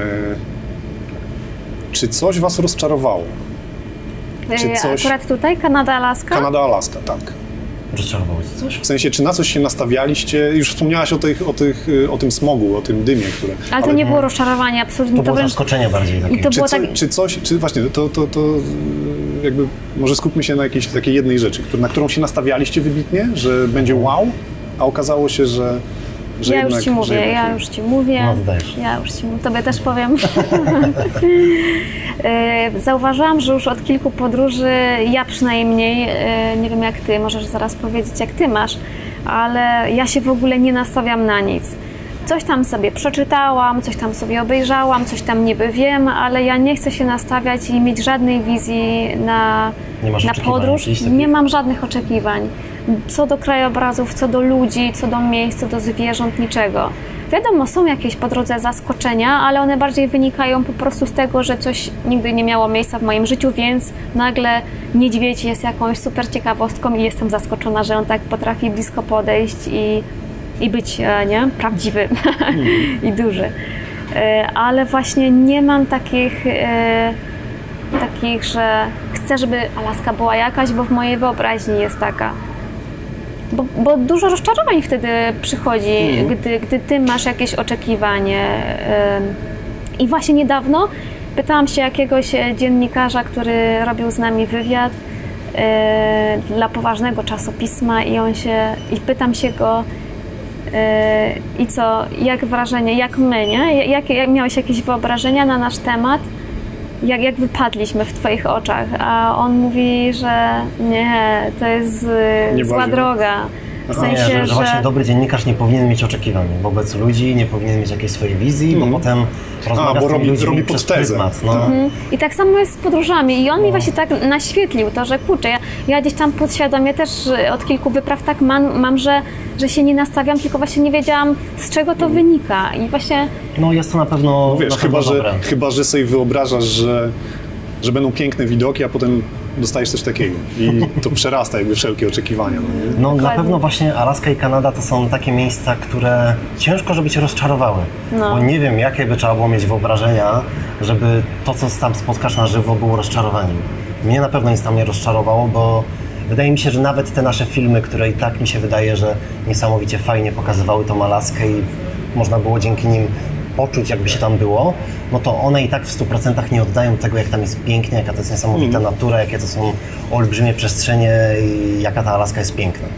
czy coś was rozczarowało? Czy E, coś- Akurat tutaj, Kanada, Alaska? Kanada, Alaska, tak. Coś? W sensie, czy na coś się nastawialiście? Już wspomniałaś o, tych, o, tych, y, o tym smogu, o tym dymie, które... Ale to nie było rozczarowanie, absolutnie. To było wręcz- zaskoczenie bardziej takie. I to Czy, było co, tak... czy coś, czy właśnie, to, to, to jakby może skupmy się na jakiejś takiej jednej rzeczy, na którą się nastawialiście wybitnie, że będzie wow, a okazało się, że, że Ja jednak... już ci mówię, ja już ci mówię. No. Ja już ci mówię, tobie też powiem. E, Zauważyłam, że już od kilku podróży, ja przynajmniej, e, nie wiem jak ty, możesz zaraz powiedzieć jak ty masz, ale ja się w ogóle nie nastawiam na nic. Coś tam sobie przeczytałam, coś tam sobie obejrzałam, coś tam niby wiem, ale ja nie chcę się nastawiać i mieć żadnej wizji na, na podróż. Nie mam żadnych oczekiwań. Co do krajobrazów, co do ludzi, co do miejsc, co do zwierząt, niczego. Wiadomo, są jakieś po drodze zaskoczenia, ale one bardziej wynikają po prostu z tego, że coś nigdy nie miało miejsca w moim życiu, więc nagle niedźwiedź jest jakąś super ciekawostką i jestem zaskoczona, że on tak potrafi blisko podejść i, i być e, nie? prawdziwy i duży. E, Ale właśnie nie mam takich e, takich, że chcę, żeby Alaska była jakaś, bo w mojej wyobraźni jest taka. Bo, bo dużo rozczarowań wtedy przychodzi, gdy, gdy ty masz jakieś oczekiwanie. I właśnie niedawno pytałam się jakiegoś e, dziennikarza, który robił z nami wywiad e, dla poważnego czasopisma i on się, i pytam się go, e, i co, jak wrażenie, jak my, nie? Jak, jak miałeś jakieś wyobrażenia na nasz temat? Jak, jak wypadliśmy w Twoich oczach, a on mówi, że nie, to jest y, Nie zła bardzo. droga. W Nie, sensie, że, że właśnie dobry dziennikarz nie powinien mieć oczekiwań wobec ludzi, nie powinien mieć jakiejś swojej wizji, bo potem rozmawia bo z robi- ludźmi robi przez pryzmat. No. Mhm. I tak samo jest z podróżami. I on mi właśnie tak naświetlił to, że kurczę, ja, ja gdzieś tam podświadomie też od kilku wypraw tak mam, mam że, że się nie nastawiam, tylko właśnie nie wiedziałam z czego to wynika. I właśnie no jest to na pewno, No wiesz, na chyba pewno że, dobre. chyba, że sobie wyobrażasz, że, że będą piękne widoki, a potem dostajesz coś takiego i to przerasta jakby wszelkie oczekiwania. No, nie? No na pewno właśnie Alaska i Kanada to są takie miejsca, które ciężko, żeby cię rozczarowały. No. Bo nie wiem, jakie by trzeba było mieć wyobrażenia, żeby to, co tam spotkasz na żywo, było rozczarowaniem. Mnie na pewno nic tam nie rozczarowało, bo wydaje mi się, że nawet te nasze filmy, które i tak mi się wydaje, że niesamowicie fajnie pokazywały tą Alaskę i można było dzięki nim poczuć, jakby się tam było, no to one i tak w 100% nie oddają tego, jak tam jest pięknie, jaka to jest niesamowita natura, jakie to są olbrzymie przestrzenie i jaka ta Alaska jest piękna.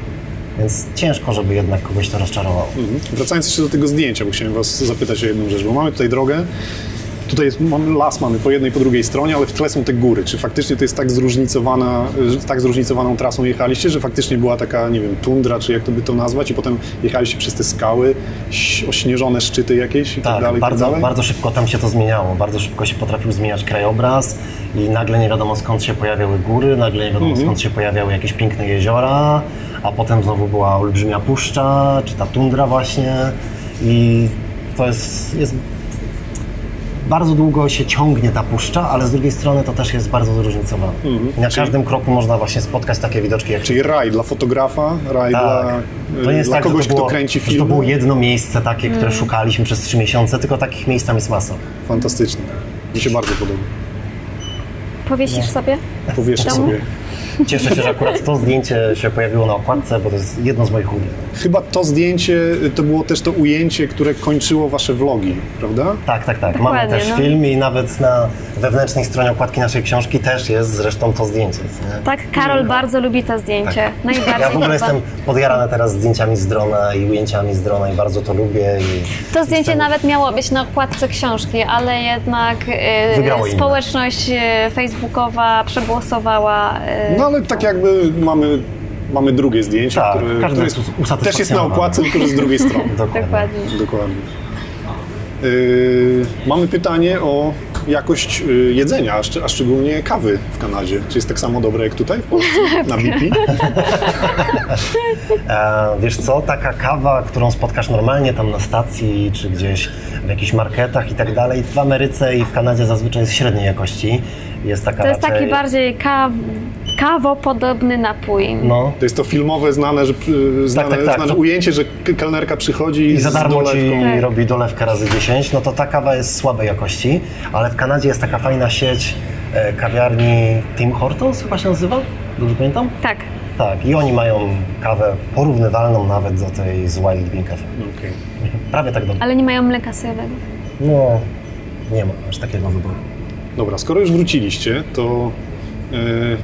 Więc ciężko, żeby jednak kogoś to rozczarowało. Mhm. Wracając jeszcze do tego zdjęcia, bo chciałem Was zapytać o jedną rzecz, bo mamy tutaj drogę, tutaj jest, mamy las mamy po jednej po drugiej stronie, ale w tle są te góry. Czy faktycznie to jest tak zróżnicowana, że tak zróżnicowaną trasą jechaliście, że faktycznie była taka, nie wiem, tundra, czy jak to by to nazwać, i potem jechaliście przez te skały, ośnieżone szczyty jakieś i tak, Tak, dalej, tak bardzo, dalej? bardzo szybko tam się to zmieniało. Bardzo szybko się potrafił zmieniać krajobraz i nagle nie wiadomo skąd się pojawiały góry, nagle nie wiadomo Mhm. skąd się pojawiały jakieś piękne jeziora, a potem znowu była olbrzymia puszcza, czy ta tundra właśnie i to jest, jest bardzo długo się ciągnie ta puszcza, ale z drugiej strony to też jest bardzo zróżnicowane. I na Mhm. Czyli- każdym kroku można właśnie spotkać takie widoczki jak Czyli raj dla fotografa, raj tak. dla, To nie jest dla tak, kogoś, to było, kto kręci że to film. było jedno miejsce takie, które szukaliśmy przez trzy miesiące, tylko takich miejsc tam jest masa. Fantastyczne. Mi się bardzo podoba. powiesisz sobie? Powieszę Domu? sobie. Cieszę się, że akurat to zdjęcie się pojawiło na okładce, bo to jest jedno z moich ulubionych. Chyba to zdjęcie to było też to ujęcie, które kończyło wasze vlogi, prawda? Tak, tak, tak. Dokładnie, Mamy też no. film i nawet na wewnętrznej stronie okładki naszej książki też jest zresztą to zdjęcie. Nie? Tak, Karol bardzo lubi to zdjęcie. Najbardziej Tak. Ja w ogóle jestem podjarany teraz zdjęciami z drona i ujęciami z drona i bardzo to lubię. I To zdjęcie jestem- nawet miało być na okładce książki, ale jednak e, Wygrało inne. społeczność e, facebookowa przegłosowała. e, No ale tak jakby mamy, mamy drugie zdjęcie, Tak, które, każdy które jest też jest na okładce, tylko z drugiej strony. Dokładnie. Dokładnie. Dokładnie. Yy, mamy pytanie o jakość y, jedzenia, a szczególnie kawy w Kanadzie? Czy jest tak samo dobre jak tutaj w Polsce, na BP? E, wiesz co, taka kawa, którą spotkasz normalnie tam na stacji, czy gdzieś w jakichś marketach i tak dalej, w Ameryce i w Kanadzie zazwyczaj jest średniej jakości. Jest taka To jest raczej... taki bardziej kaw, kawopodobny napój. No, To jest to filmowe, znane, że, y, znane, tak, tak. znane To- ujęcie, że kelnerka przychodzi i za z darmo ci. Tak. robi dolewkę razy 10, no to ta kawa jest słabej jakości, ale w Kanadzie jest taka fajna sieć e, kawiarni Tim Hortons chyba się nazywa? Dobrze pamiętam? Tak. Tak, i oni mają kawę porównywalną nawet do tej z Wild Bean Cafe. Okej. Prawie tak dobrze. Ale nie mają mleka sojowego. No, nie ma aż takiego wyboru. Dobra, skoro już wróciliście, to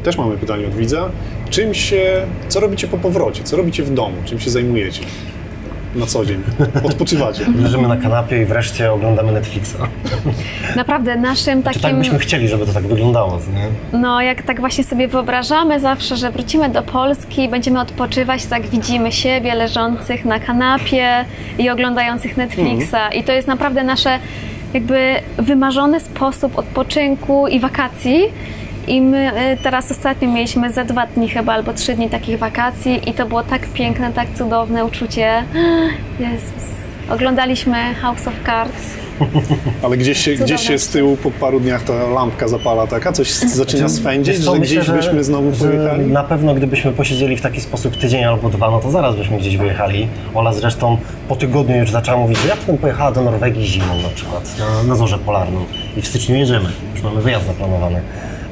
też mamy pytanie od widza. Czym się, co robicie po powrocie? Co robicie w domu? Czym się zajmujecie na co dzień? Odpoczywacie? Leżymy na kanapie i wreszcie oglądamy Netflixa. Naprawdę naszym Czy tak takim... byśmy chcieli, żeby to tak wyglądało, nie? No, jak tak właśnie sobie wyobrażamy zawsze, że wrócimy do Polski, będziemy odpoczywać, tak widzimy siebie leżących na kanapie i oglądających Netflixa. I to jest naprawdę nasze jakby wymarzony sposób odpoczynku i wakacji. I my y, teraz ostatnio mieliśmy za dwa dni chyba albo trzy dni takich wakacji i to było tak piękne, tak cudowne uczucie. Jezus. Oglądaliśmy House of Cards. Ale gdzieś się, Cudowne. gdzieś się z tyłu po paru dniach ta lampka zapala taka? Coś zaczyna swędzić, co, że myślę, gdzieś byśmy znowu że pojechali? Na pewno gdybyśmy posiedzieli w taki sposób tydzień albo dwa, no to zaraz byśmy gdzieś wyjechali. Ola zresztą po tygodniu już zaczęła mówić, że ja bym pojechała do Norwegii zimą na przykład, na, na Zorzę Polarną. I w styczniu jedziemy, już mamy wyjazd zaplanowany.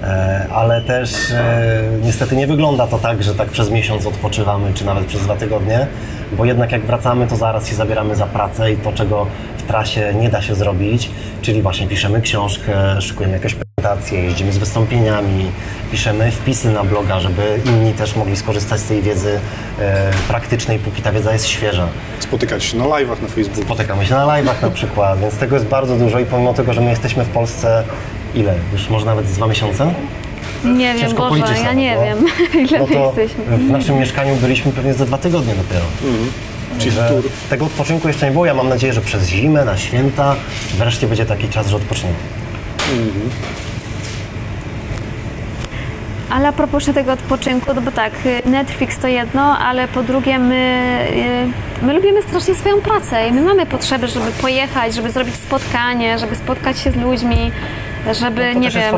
E, ale też e, niestety nie wygląda to tak, że tak przez miesiąc odpoczywamy, czy nawet przez dwa tygodnie, bo jednak jak wracamy, to zaraz się zabieramy za pracę i to, czego w trasie nie da się zrobić, czyli właśnie piszemy książkę, szykujemy jakieś prezentacje, jeździmy z wystąpieniami, piszemy wpisy na bloga, żeby inni też mogli skorzystać z tej wiedzy e, praktycznej, póki ta wiedza jest świeża. Spotykać się na live'ach na Facebooku. Spotykamy się na live'ach na przykład, więc tego jest bardzo dużo i pomimo tego, że my jesteśmy w Polsce ile? Już może nawet z dwa miesiące? Nie wiem, Ciężko Boże, policzyć ja nie no. wiem, ile No my to jesteśmy. w naszym mieszkaniu byliśmy pewnie za dwa tygodnie dopiero. Czyli Że tur. tego odpoczynku jeszcze nie było. Ja mam nadzieję, że przez zimę, na święta wreszcie będzie taki czas, że odpoczniemy. Ale a propos tego odpoczynku, no bo tak, y, Netflix to jedno, ale po drugie my, y, my lubimy strasznie swoją pracę i my mamy potrzeby, żeby pojechać, żeby zrobić spotkanie, żeby spotkać się z ludźmi, żeby, No nie wiem,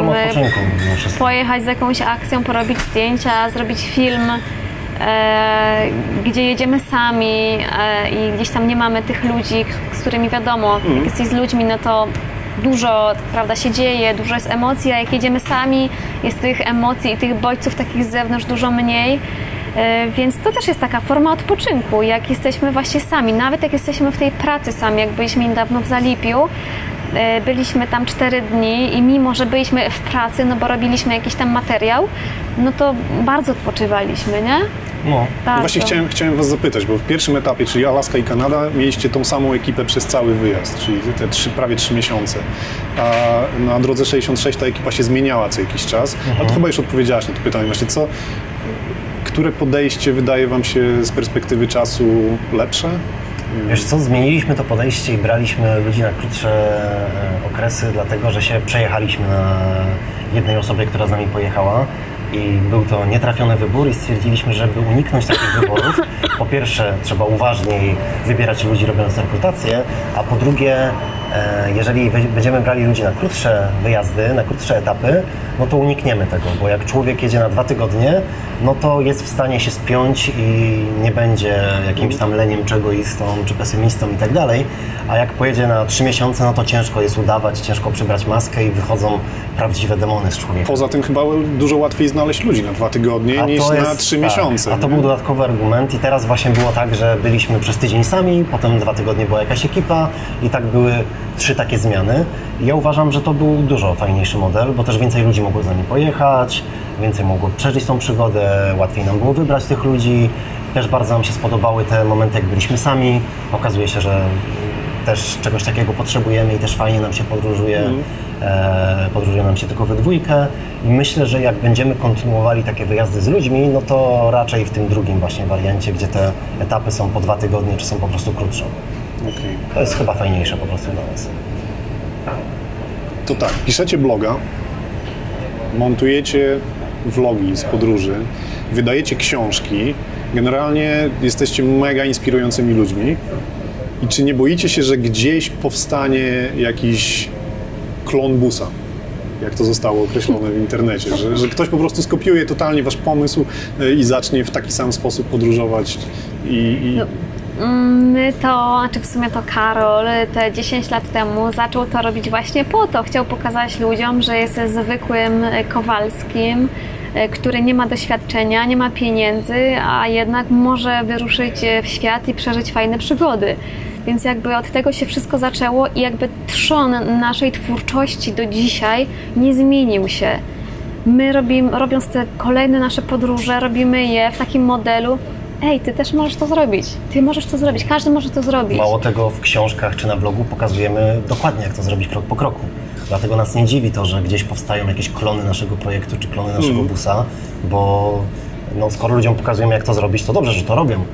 wszystko. pojechać z jakąś akcją, porobić zdjęcia, zrobić film, e, gdzie jedziemy sami e, i gdzieś tam nie mamy tych ludzi, z którymi wiadomo, jak jesteś z ludźmi, no to dużo prawda, się dzieje, dużo jest emocji, a jak jedziemy sami, jest tych emocji i tych bodźców takich z zewnątrz dużo mniej. E, Więc to też jest taka forma odpoczynku, jak jesteśmy właśnie sami, nawet jak jesteśmy w tej pracy sami, jak byliśmy niedawno w Zalipiu, E, Byliśmy tam 4 dni i mimo, że byliśmy w pracy, no bo robiliśmy jakiś tam materiał, no to bardzo odpoczywaliśmy, nie? No. Bardzo. Właśnie chciałem, chciałem Was zapytać, bo w pierwszym etapie, czyli Alaska i Kanada, mieliście tą samą ekipę przez cały wyjazd, czyli te trzy, prawie trzy miesiące. A na drodze 66 ta ekipa się zmieniała co jakiś czas. A to chyba już odpowiedziałaś na to pytanie właśnie, co, które podejście wydaje Wam się z perspektywy czasu lepsze? Wiesz co, zmieniliśmy to podejście i braliśmy ludzi na krótsze e, okresy, dlatego że się przejechaliśmy na jednej osobie, która z nami pojechała i był to nietrafiony wybór i stwierdziliśmy, żeby uniknąć takich wyborów, po pierwsze trzeba uważniej wybierać ludzi robiąc rekrutację, a po drugie, jeżeli we- będziemy brali ludzi na krótsze wyjazdy, na krótsze etapy, no to unikniemy tego, bo jak człowiek jedzie na dwa tygodnie, no to jest w stanie się spiąć i nie będzie jakimś tam leniem czy egoistą, czy pesymistą i tak dalej, a jak pojedzie na trzy miesiące, no to ciężko jest udawać, ciężko przybrać maskę i wychodzą prawdziwe demony z człowieka. Poza tym chyba dużo łatwiej znaleźć ludzi na dwa tygodnie A niż to na jest- trzy tak, miesiące. A to nie? był dodatkowy argument i teraz właśnie było tak, że byliśmy przez tydzień sami, potem dwa tygodnie była jakaś ekipa i tak były trzy takie zmiany. Ja uważam, że to był dużo fajniejszy model, bo też więcej ludzi mogło z nami pojechać, więcej mogło przeżyć tą przygodę, łatwiej nam było wybrać tych ludzi. Też bardzo nam się spodobały te momenty, jak byliśmy sami. Okazuje się, że też czegoś takiego potrzebujemy i też fajnie nam się podróżuje. E, podróżuje nam się tylko we dwójkę i myślę, że jak będziemy kontynuowali takie wyjazdy z ludźmi, no to raczej w tym drugim właśnie wariancie, gdzie te etapy są po dwa tygodnie, czy są po prostu krótsze. Okej. To jest chyba fajniejsze po prostu dla nas. to tak, piszecie bloga, montujecie vlogi z podróży, wydajecie książki, generalnie jesteście mega inspirującymi ludźmi. I czy nie boicie się, że gdzieś powstanie jakiś klon busa? Jak to zostało określone w internecie, że, że ktoś po prostu skopiuje totalnie wasz pomysł y, i zacznie w taki sam sposób podróżować i, i... No, My to, znaczy w sumie to Karol te 10 lat temu zaczął to robić właśnie po to. Chciał pokazać ludziom, że jest zwykłym Kowalskim, który nie ma doświadczenia, nie ma pieniędzy, a jednak może wyruszyć w świat i przeżyć fajne przygody. Więc jakby od tego się wszystko zaczęło i jakby trzon naszej twórczości do dzisiaj nie zmienił się. My robimy, robiąc te kolejne nasze podróże, robimy je w takim modelu, ej, ty też możesz to zrobić, ty możesz to zrobić, każdy może to zrobić. Mało tego, w książkach czy na blogu pokazujemy dokładnie, jak to zrobić krok po kroku. Dlatego nas nie dziwi to, że gdzieś powstają jakieś klony naszego projektu czy klony naszego Mm. busa, bo no, skoro ludziom pokazujemy, jak to zrobić, to dobrze, że to robią.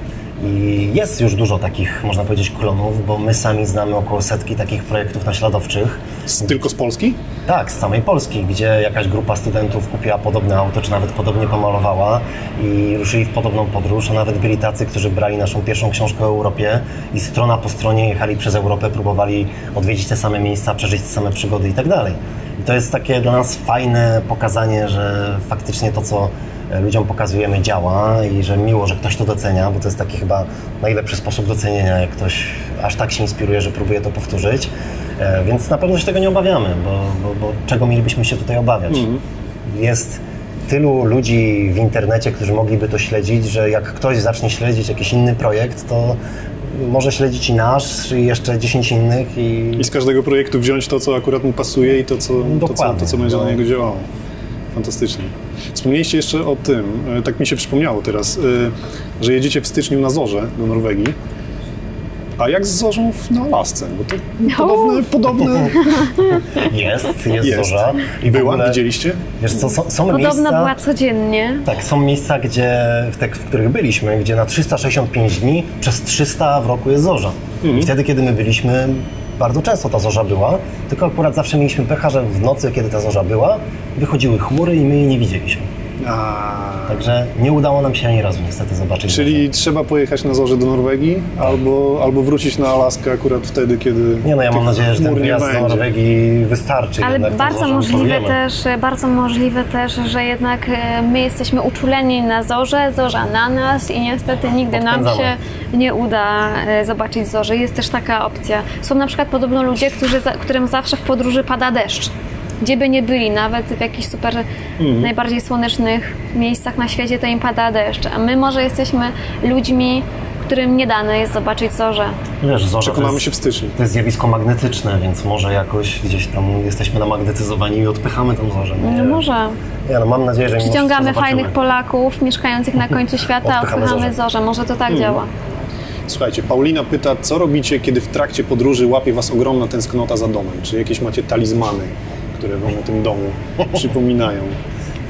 I jest już dużo takich, można powiedzieć, klonów, bo my sami znamy około setki takich projektów naśladowczych. Z, tylko z Polski? Tak, z samej Polski, gdzie jakaś grupa studentów kupiła podobne auto, czy nawet podobnie pomalowała i ruszyli w podobną podróż, a nawet byli tacy, którzy brali naszą pierwszą książkę o Europie i strona po stronie jechali przez Europę, próbowali odwiedzić te same miejsca, przeżyć te same przygody i tak dalej. I to jest takie dla nas fajne pokazanie, że faktycznie to, co ludziom pokazujemy działa i że miło, że ktoś to docenia, bo to jest taki chyba najlepszy sposób docenienia, jak ktoś aż tak się inspiruje, że próbuje to powtórzyć. E, Więc na pewno się tego nie obawiamy, bo, bo, bo czego mielibyśmy się tutaj obawiać? Jest tylu ludzi w internecie, którzy mogliby to śledzić, że jak ktoś zacznie śledzić jakiś inny projekt, to może śledzić i nasz, i jeszcze 10 innych i I z każdego projektu wziąć to, co akurat mu pasuje i to, co, to, co, to, co będzie No. na niego działało. Fantastycznie. Wspomnieliście jeszcze o tym, e, tak mi się przypomniało teraz, e, że jedziecie w styczniu na Zorze do Norwegii. A jak z Zorzą w, na Alasce? Bo to podobne, podobne jest, jest, jest. zorza. I Była, ogóle, widzieliście? Wiesz co, są, są Podobno miejsca... była codziennie. Tak, są miejsca, gdzie, w, te, w których byliśmy, gdzie na 365 dni przez 300 w roku jest zorza. I wtedy, kiedy my byliśmy, bardzo często ta zorza była, tylko akurat zawsze mieliśmy pecha, że w nocy, kiedy ta zorza była, wychodziły chmury i my jej nie widzieliśmy. A, Także nie udało nam się ani razu niestety zobaczyć czyli trzeba pojechać na Zorze do Norwegii albo, albo wrócić na Alaskę akurat wtedy, kiedy Nie no, ja mam nadzieję, że ten wyjazd do. Norwegii wystarczy. Ale jednak bardzo możliwe też, bardzo możliwe też, że jednak e, my jesteśmy uczuleni na zorze, zorza na nas i niestety nigdy nam się Odpędzamy. nie uda e, zobaczyć zorzy. Jest też taka opcja. Są na przykład podobno ludzie, którzy, którym zawsze w podróży pada deszcz. Gdzie by nie byli, nawet w jakichś super najbardziej słonecznych miejscach na świecie, to im pada deszcz. A my może jesteśmy ludźmi, którym nie dane jest zobaczyć zorze. Wiesz, zorza to Przekonamy jest, się w styczniu. to jest zjawisko magnetyczne, więc może jakoś gdzieś tam jesteśmy namagnetyzowani i odpychamy tą zorzę. Nie, No może. Ja no, mam nadzieję, że Przyciągamy fajnych Polaków mieszkających na końcu świata, a Odpychamy odpychamy zorze. zorze. Może to tak Hmm. działa. Słuchajcie, Paulina pyta, co robicie, kiedy w trakcie podróży łapie Was ogromna tęsknota za domem? Czy jakieś macie talizmany, które Wam o tym domu przypominają?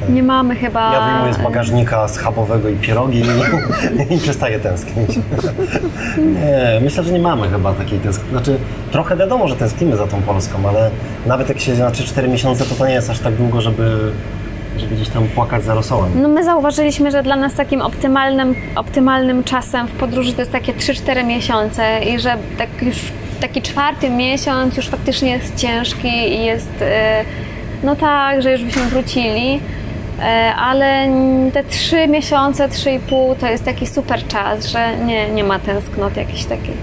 Nie mamy chyba. Ja wyjmuję z bagażnika schabowego i pierogi i, i przestaję tęsknić. Nie, myślę, że nie mamy chyba takiej tęsknoty. Znaczy, trochę wiadomo, że tęsknimy za tą Polską, ale nawet jak się na 3-4 miesiące, to to nie jest aż tak długo, żeby, żeby gdzieś tam płakać za rosołem. No my zauważyliśmy, że dla nas takim optymalnym, optymalnym czasem w podróży to jest takie 3-4 miesiące i że tak już taki czwarty miesiąc już faktycznie jest ciężki i jest e, no tak, że już byśmy wrócili. E, Ale te trzy miesiące, trzy i pół to jest taki super czas, że nie, nie ma tęsknoty jakiejś takiej.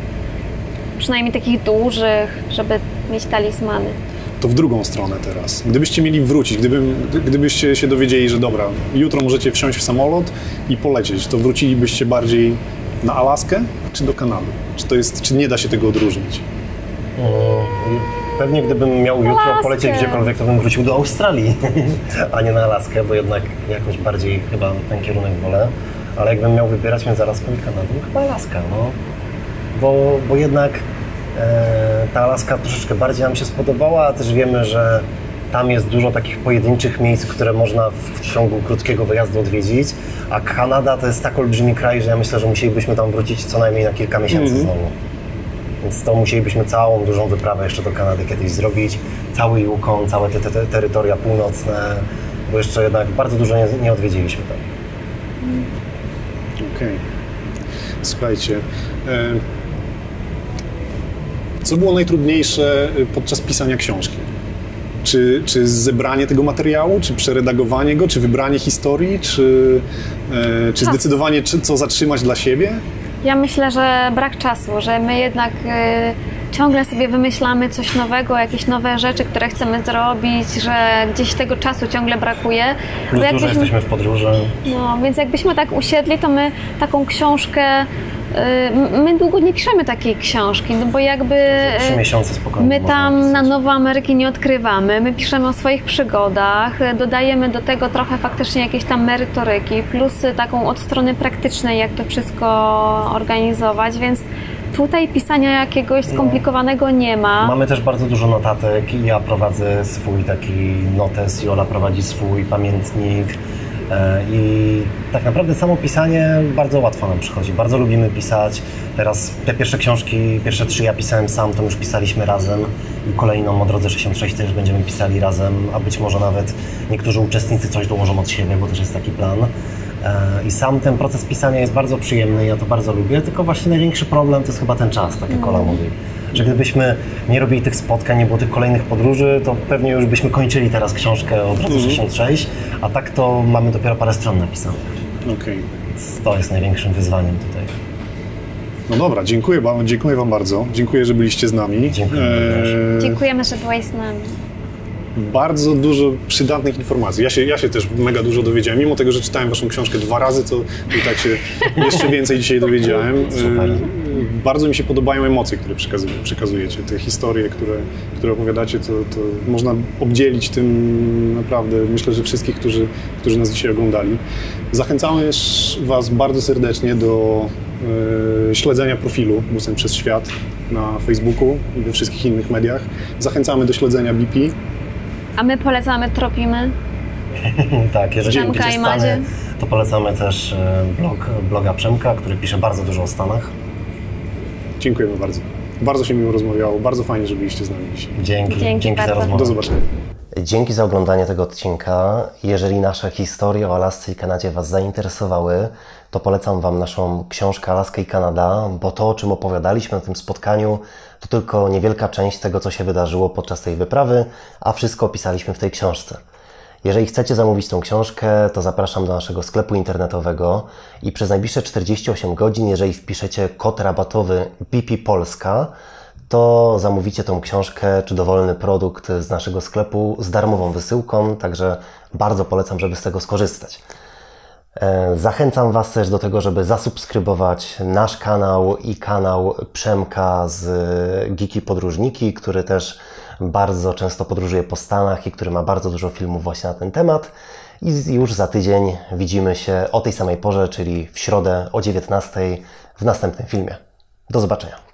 Przynajmniej takich dużych, żeby mieć talizmany. To w drugą stronę teraz. Gdybyście mieli wrócić, gdybym, gdybyście się dowiedzieli, że dobra, jutro możecie wsiąść w samolot i polecieć, to wrócilibyście bardziej na Alaskę czy do Kanady? Czy, to jest, czy nie da się tego odróżnić? Mm, Pewnie gdybym miał jutro Alaskę. polecieć gdziekolwiek, to bym wrócił do Australii, a nie na Alaskę, bo jednak jakoś bardziej chyba ten kierunek wolę. Ale jakbym miał wybierać między Alaską i Kanadą, chyba Alaska, no. Bo, bo jednak e, ta Alaska troszeczkę bardziej nam się spodobała, a też wiemy, że tam jest dużo takich pojedynczych miejsc, które można w, ciągu krótkiego wyjazdu odwiedzić, a Kanada to jest tak olbrzymi kraj, że ja myślę, że musielibyśmy tam wrócić co najmniej na kilka miesięcy Mhm. znowu. Więc to musielibyśmy całą dużą wyprawę jeszcze do Kanady kiedyś zrobić. Cały Yukon, całe te, te, te terytoria północne, bo jeszcze jednak bardzo dużo nie, nie odwiedziliśmy tam. Okej. Słuchajcie. e, Co było najtrudniejsze e, podczas pisania książki? Czy, czy zebranie tego materiału, czy przeredagowanie go, czy wybranie historii, czy, e, czy zdecydowanie, czy, co zatrzymać dla siebie? Ja myślę, że brak czasu, że my jednak y, ciągle sobie wymyślamy coś nowego, jakieś nowe rzeczy, które chcemy zrobić, że gdzieś tego czasu ciągle brakuje. Plus dużo jesteśmy w podróży. No, więc jakbyśmy tak usiedli, to my taką książkę, my długo nie piszemy takiej książki, no bo jakby... Trzy y, miesiące spokojnie. My tam na. Nowe Ameryki nie odkrywamy, my piszemy o swoich przygodach, y, dodajemy do tego trochę faktycznie jakieś tam merytoryki, plus y, taką od strony praktycznej, jak to wszystko organizować, więc tutaj pisania jakiegoś skomplikowanego nie ma. Mamy też bardzo dużo notatek. Ja prowadzę swój taki notes, Jola prowadzi swój pamiętnik. E, I tak naprawdę samo pisanie bardzo łatwo nam przychodzi. Bardzo lubimy pisać. Teraz te pierwsze książki, pierwsze trzy ja pisałem sam, to już pisaliśmy razem. I kolejną o drodze 66 też będziemy pisali razem, a być może nawet niektórzy uczestnicy coś dołożą od siebie, bo też jest taki plan. E, I sam ten proces pisania jest bardzo przyjemny, ja to bardzo lubię, tylko właśnie największy problem to jest chyba ten czas, tak jak Ola mówi. Że gdybyśmy nie robili tych spotkań, nie było tych kolejnych podróży, to pewnie już byśmy kończyli teraz książkę o drodze 66, a tak to mamy dopiero parę stron napisanych. Okej. Więc to jest największym wyzwaniem tutaj. No dobra, dziękuję, ba- dziękuję Wam bardzo. Dziękuję, że byliście z nami. Dziękuję E, Dziękujemy, że byłeś z nami. Bardzo dużo przydatnych informacji. Ja się, ja się też mega dużo dowiedziałem. Mimo tego, że czytałem Waszą książkę dwa razy, to i tak się jeszcze więcej dzisiaj dowiedziałem. Super. E, Bardzo mi się podobają emocje, które przekazu- przekazujecie, te historie, które, które opowiadacie, to, to można obdzielić tym naprawdę, myślę, że wszystkich, którzy, którzy nas dzisiaj oglądali. Zachęcamy też Was bardzo serdecznie do e, śledzenia profilu Busem przez Świat na Facebooku i we wszystkich innych mediach. Zachęcamy do śledzenia BP. A my polecamy Tropimy. tak, jeżeli Przemka lubicie Madzie. Stany, to polecamy też e, blog, bloga Przemka, który pisze bardzo dużo o Stanach. Dziękujemy bardzo. Bardzo się miło rozmawiało. Bardzo fajnie, że byliście z nami dzisiaj. Dzięki, Dzięki za bardzo. rozmowę. Do zobaczenia. Dzięki za oglądanie tego odcinka. Jeżeli nasze historie o Alasce i Kanadzie Was zainteresowały, to polecam Wam naszą książkę Alaska i Kanada, bo to, o czym opowiadaliśmy na tym spotkaniu, to tylko niewielka część tego, co się wydarzyło podczas tej wyprawy, a wszystko opisaliśmy w tej książce. Jeżeli chcecie zamówić tą książkę, to zapraszam do naszego sklepu internetowego i przez najbliższe 48 godzin, jeżeli wpiszecie kod rabatowy BP Polska, to zamówicie tą książkę czy dowolny produkt z naszego sklepu z darmową wysyłką, także bardzo polecam, żeby z tego skorzystać. E, Zachęcam Was też do tego, żeby zasubskrybować nasz kanał i kanał Przemka z Geeki Podróżniki, który też bardzo często podróżuje po Stanach i który ma bardzo dużo filmów właśnie na ten temat. I już za tydzień widzimy się o tej samej porze, czyli w środę o 19:00 w następnym filmie. Do zobaczenia.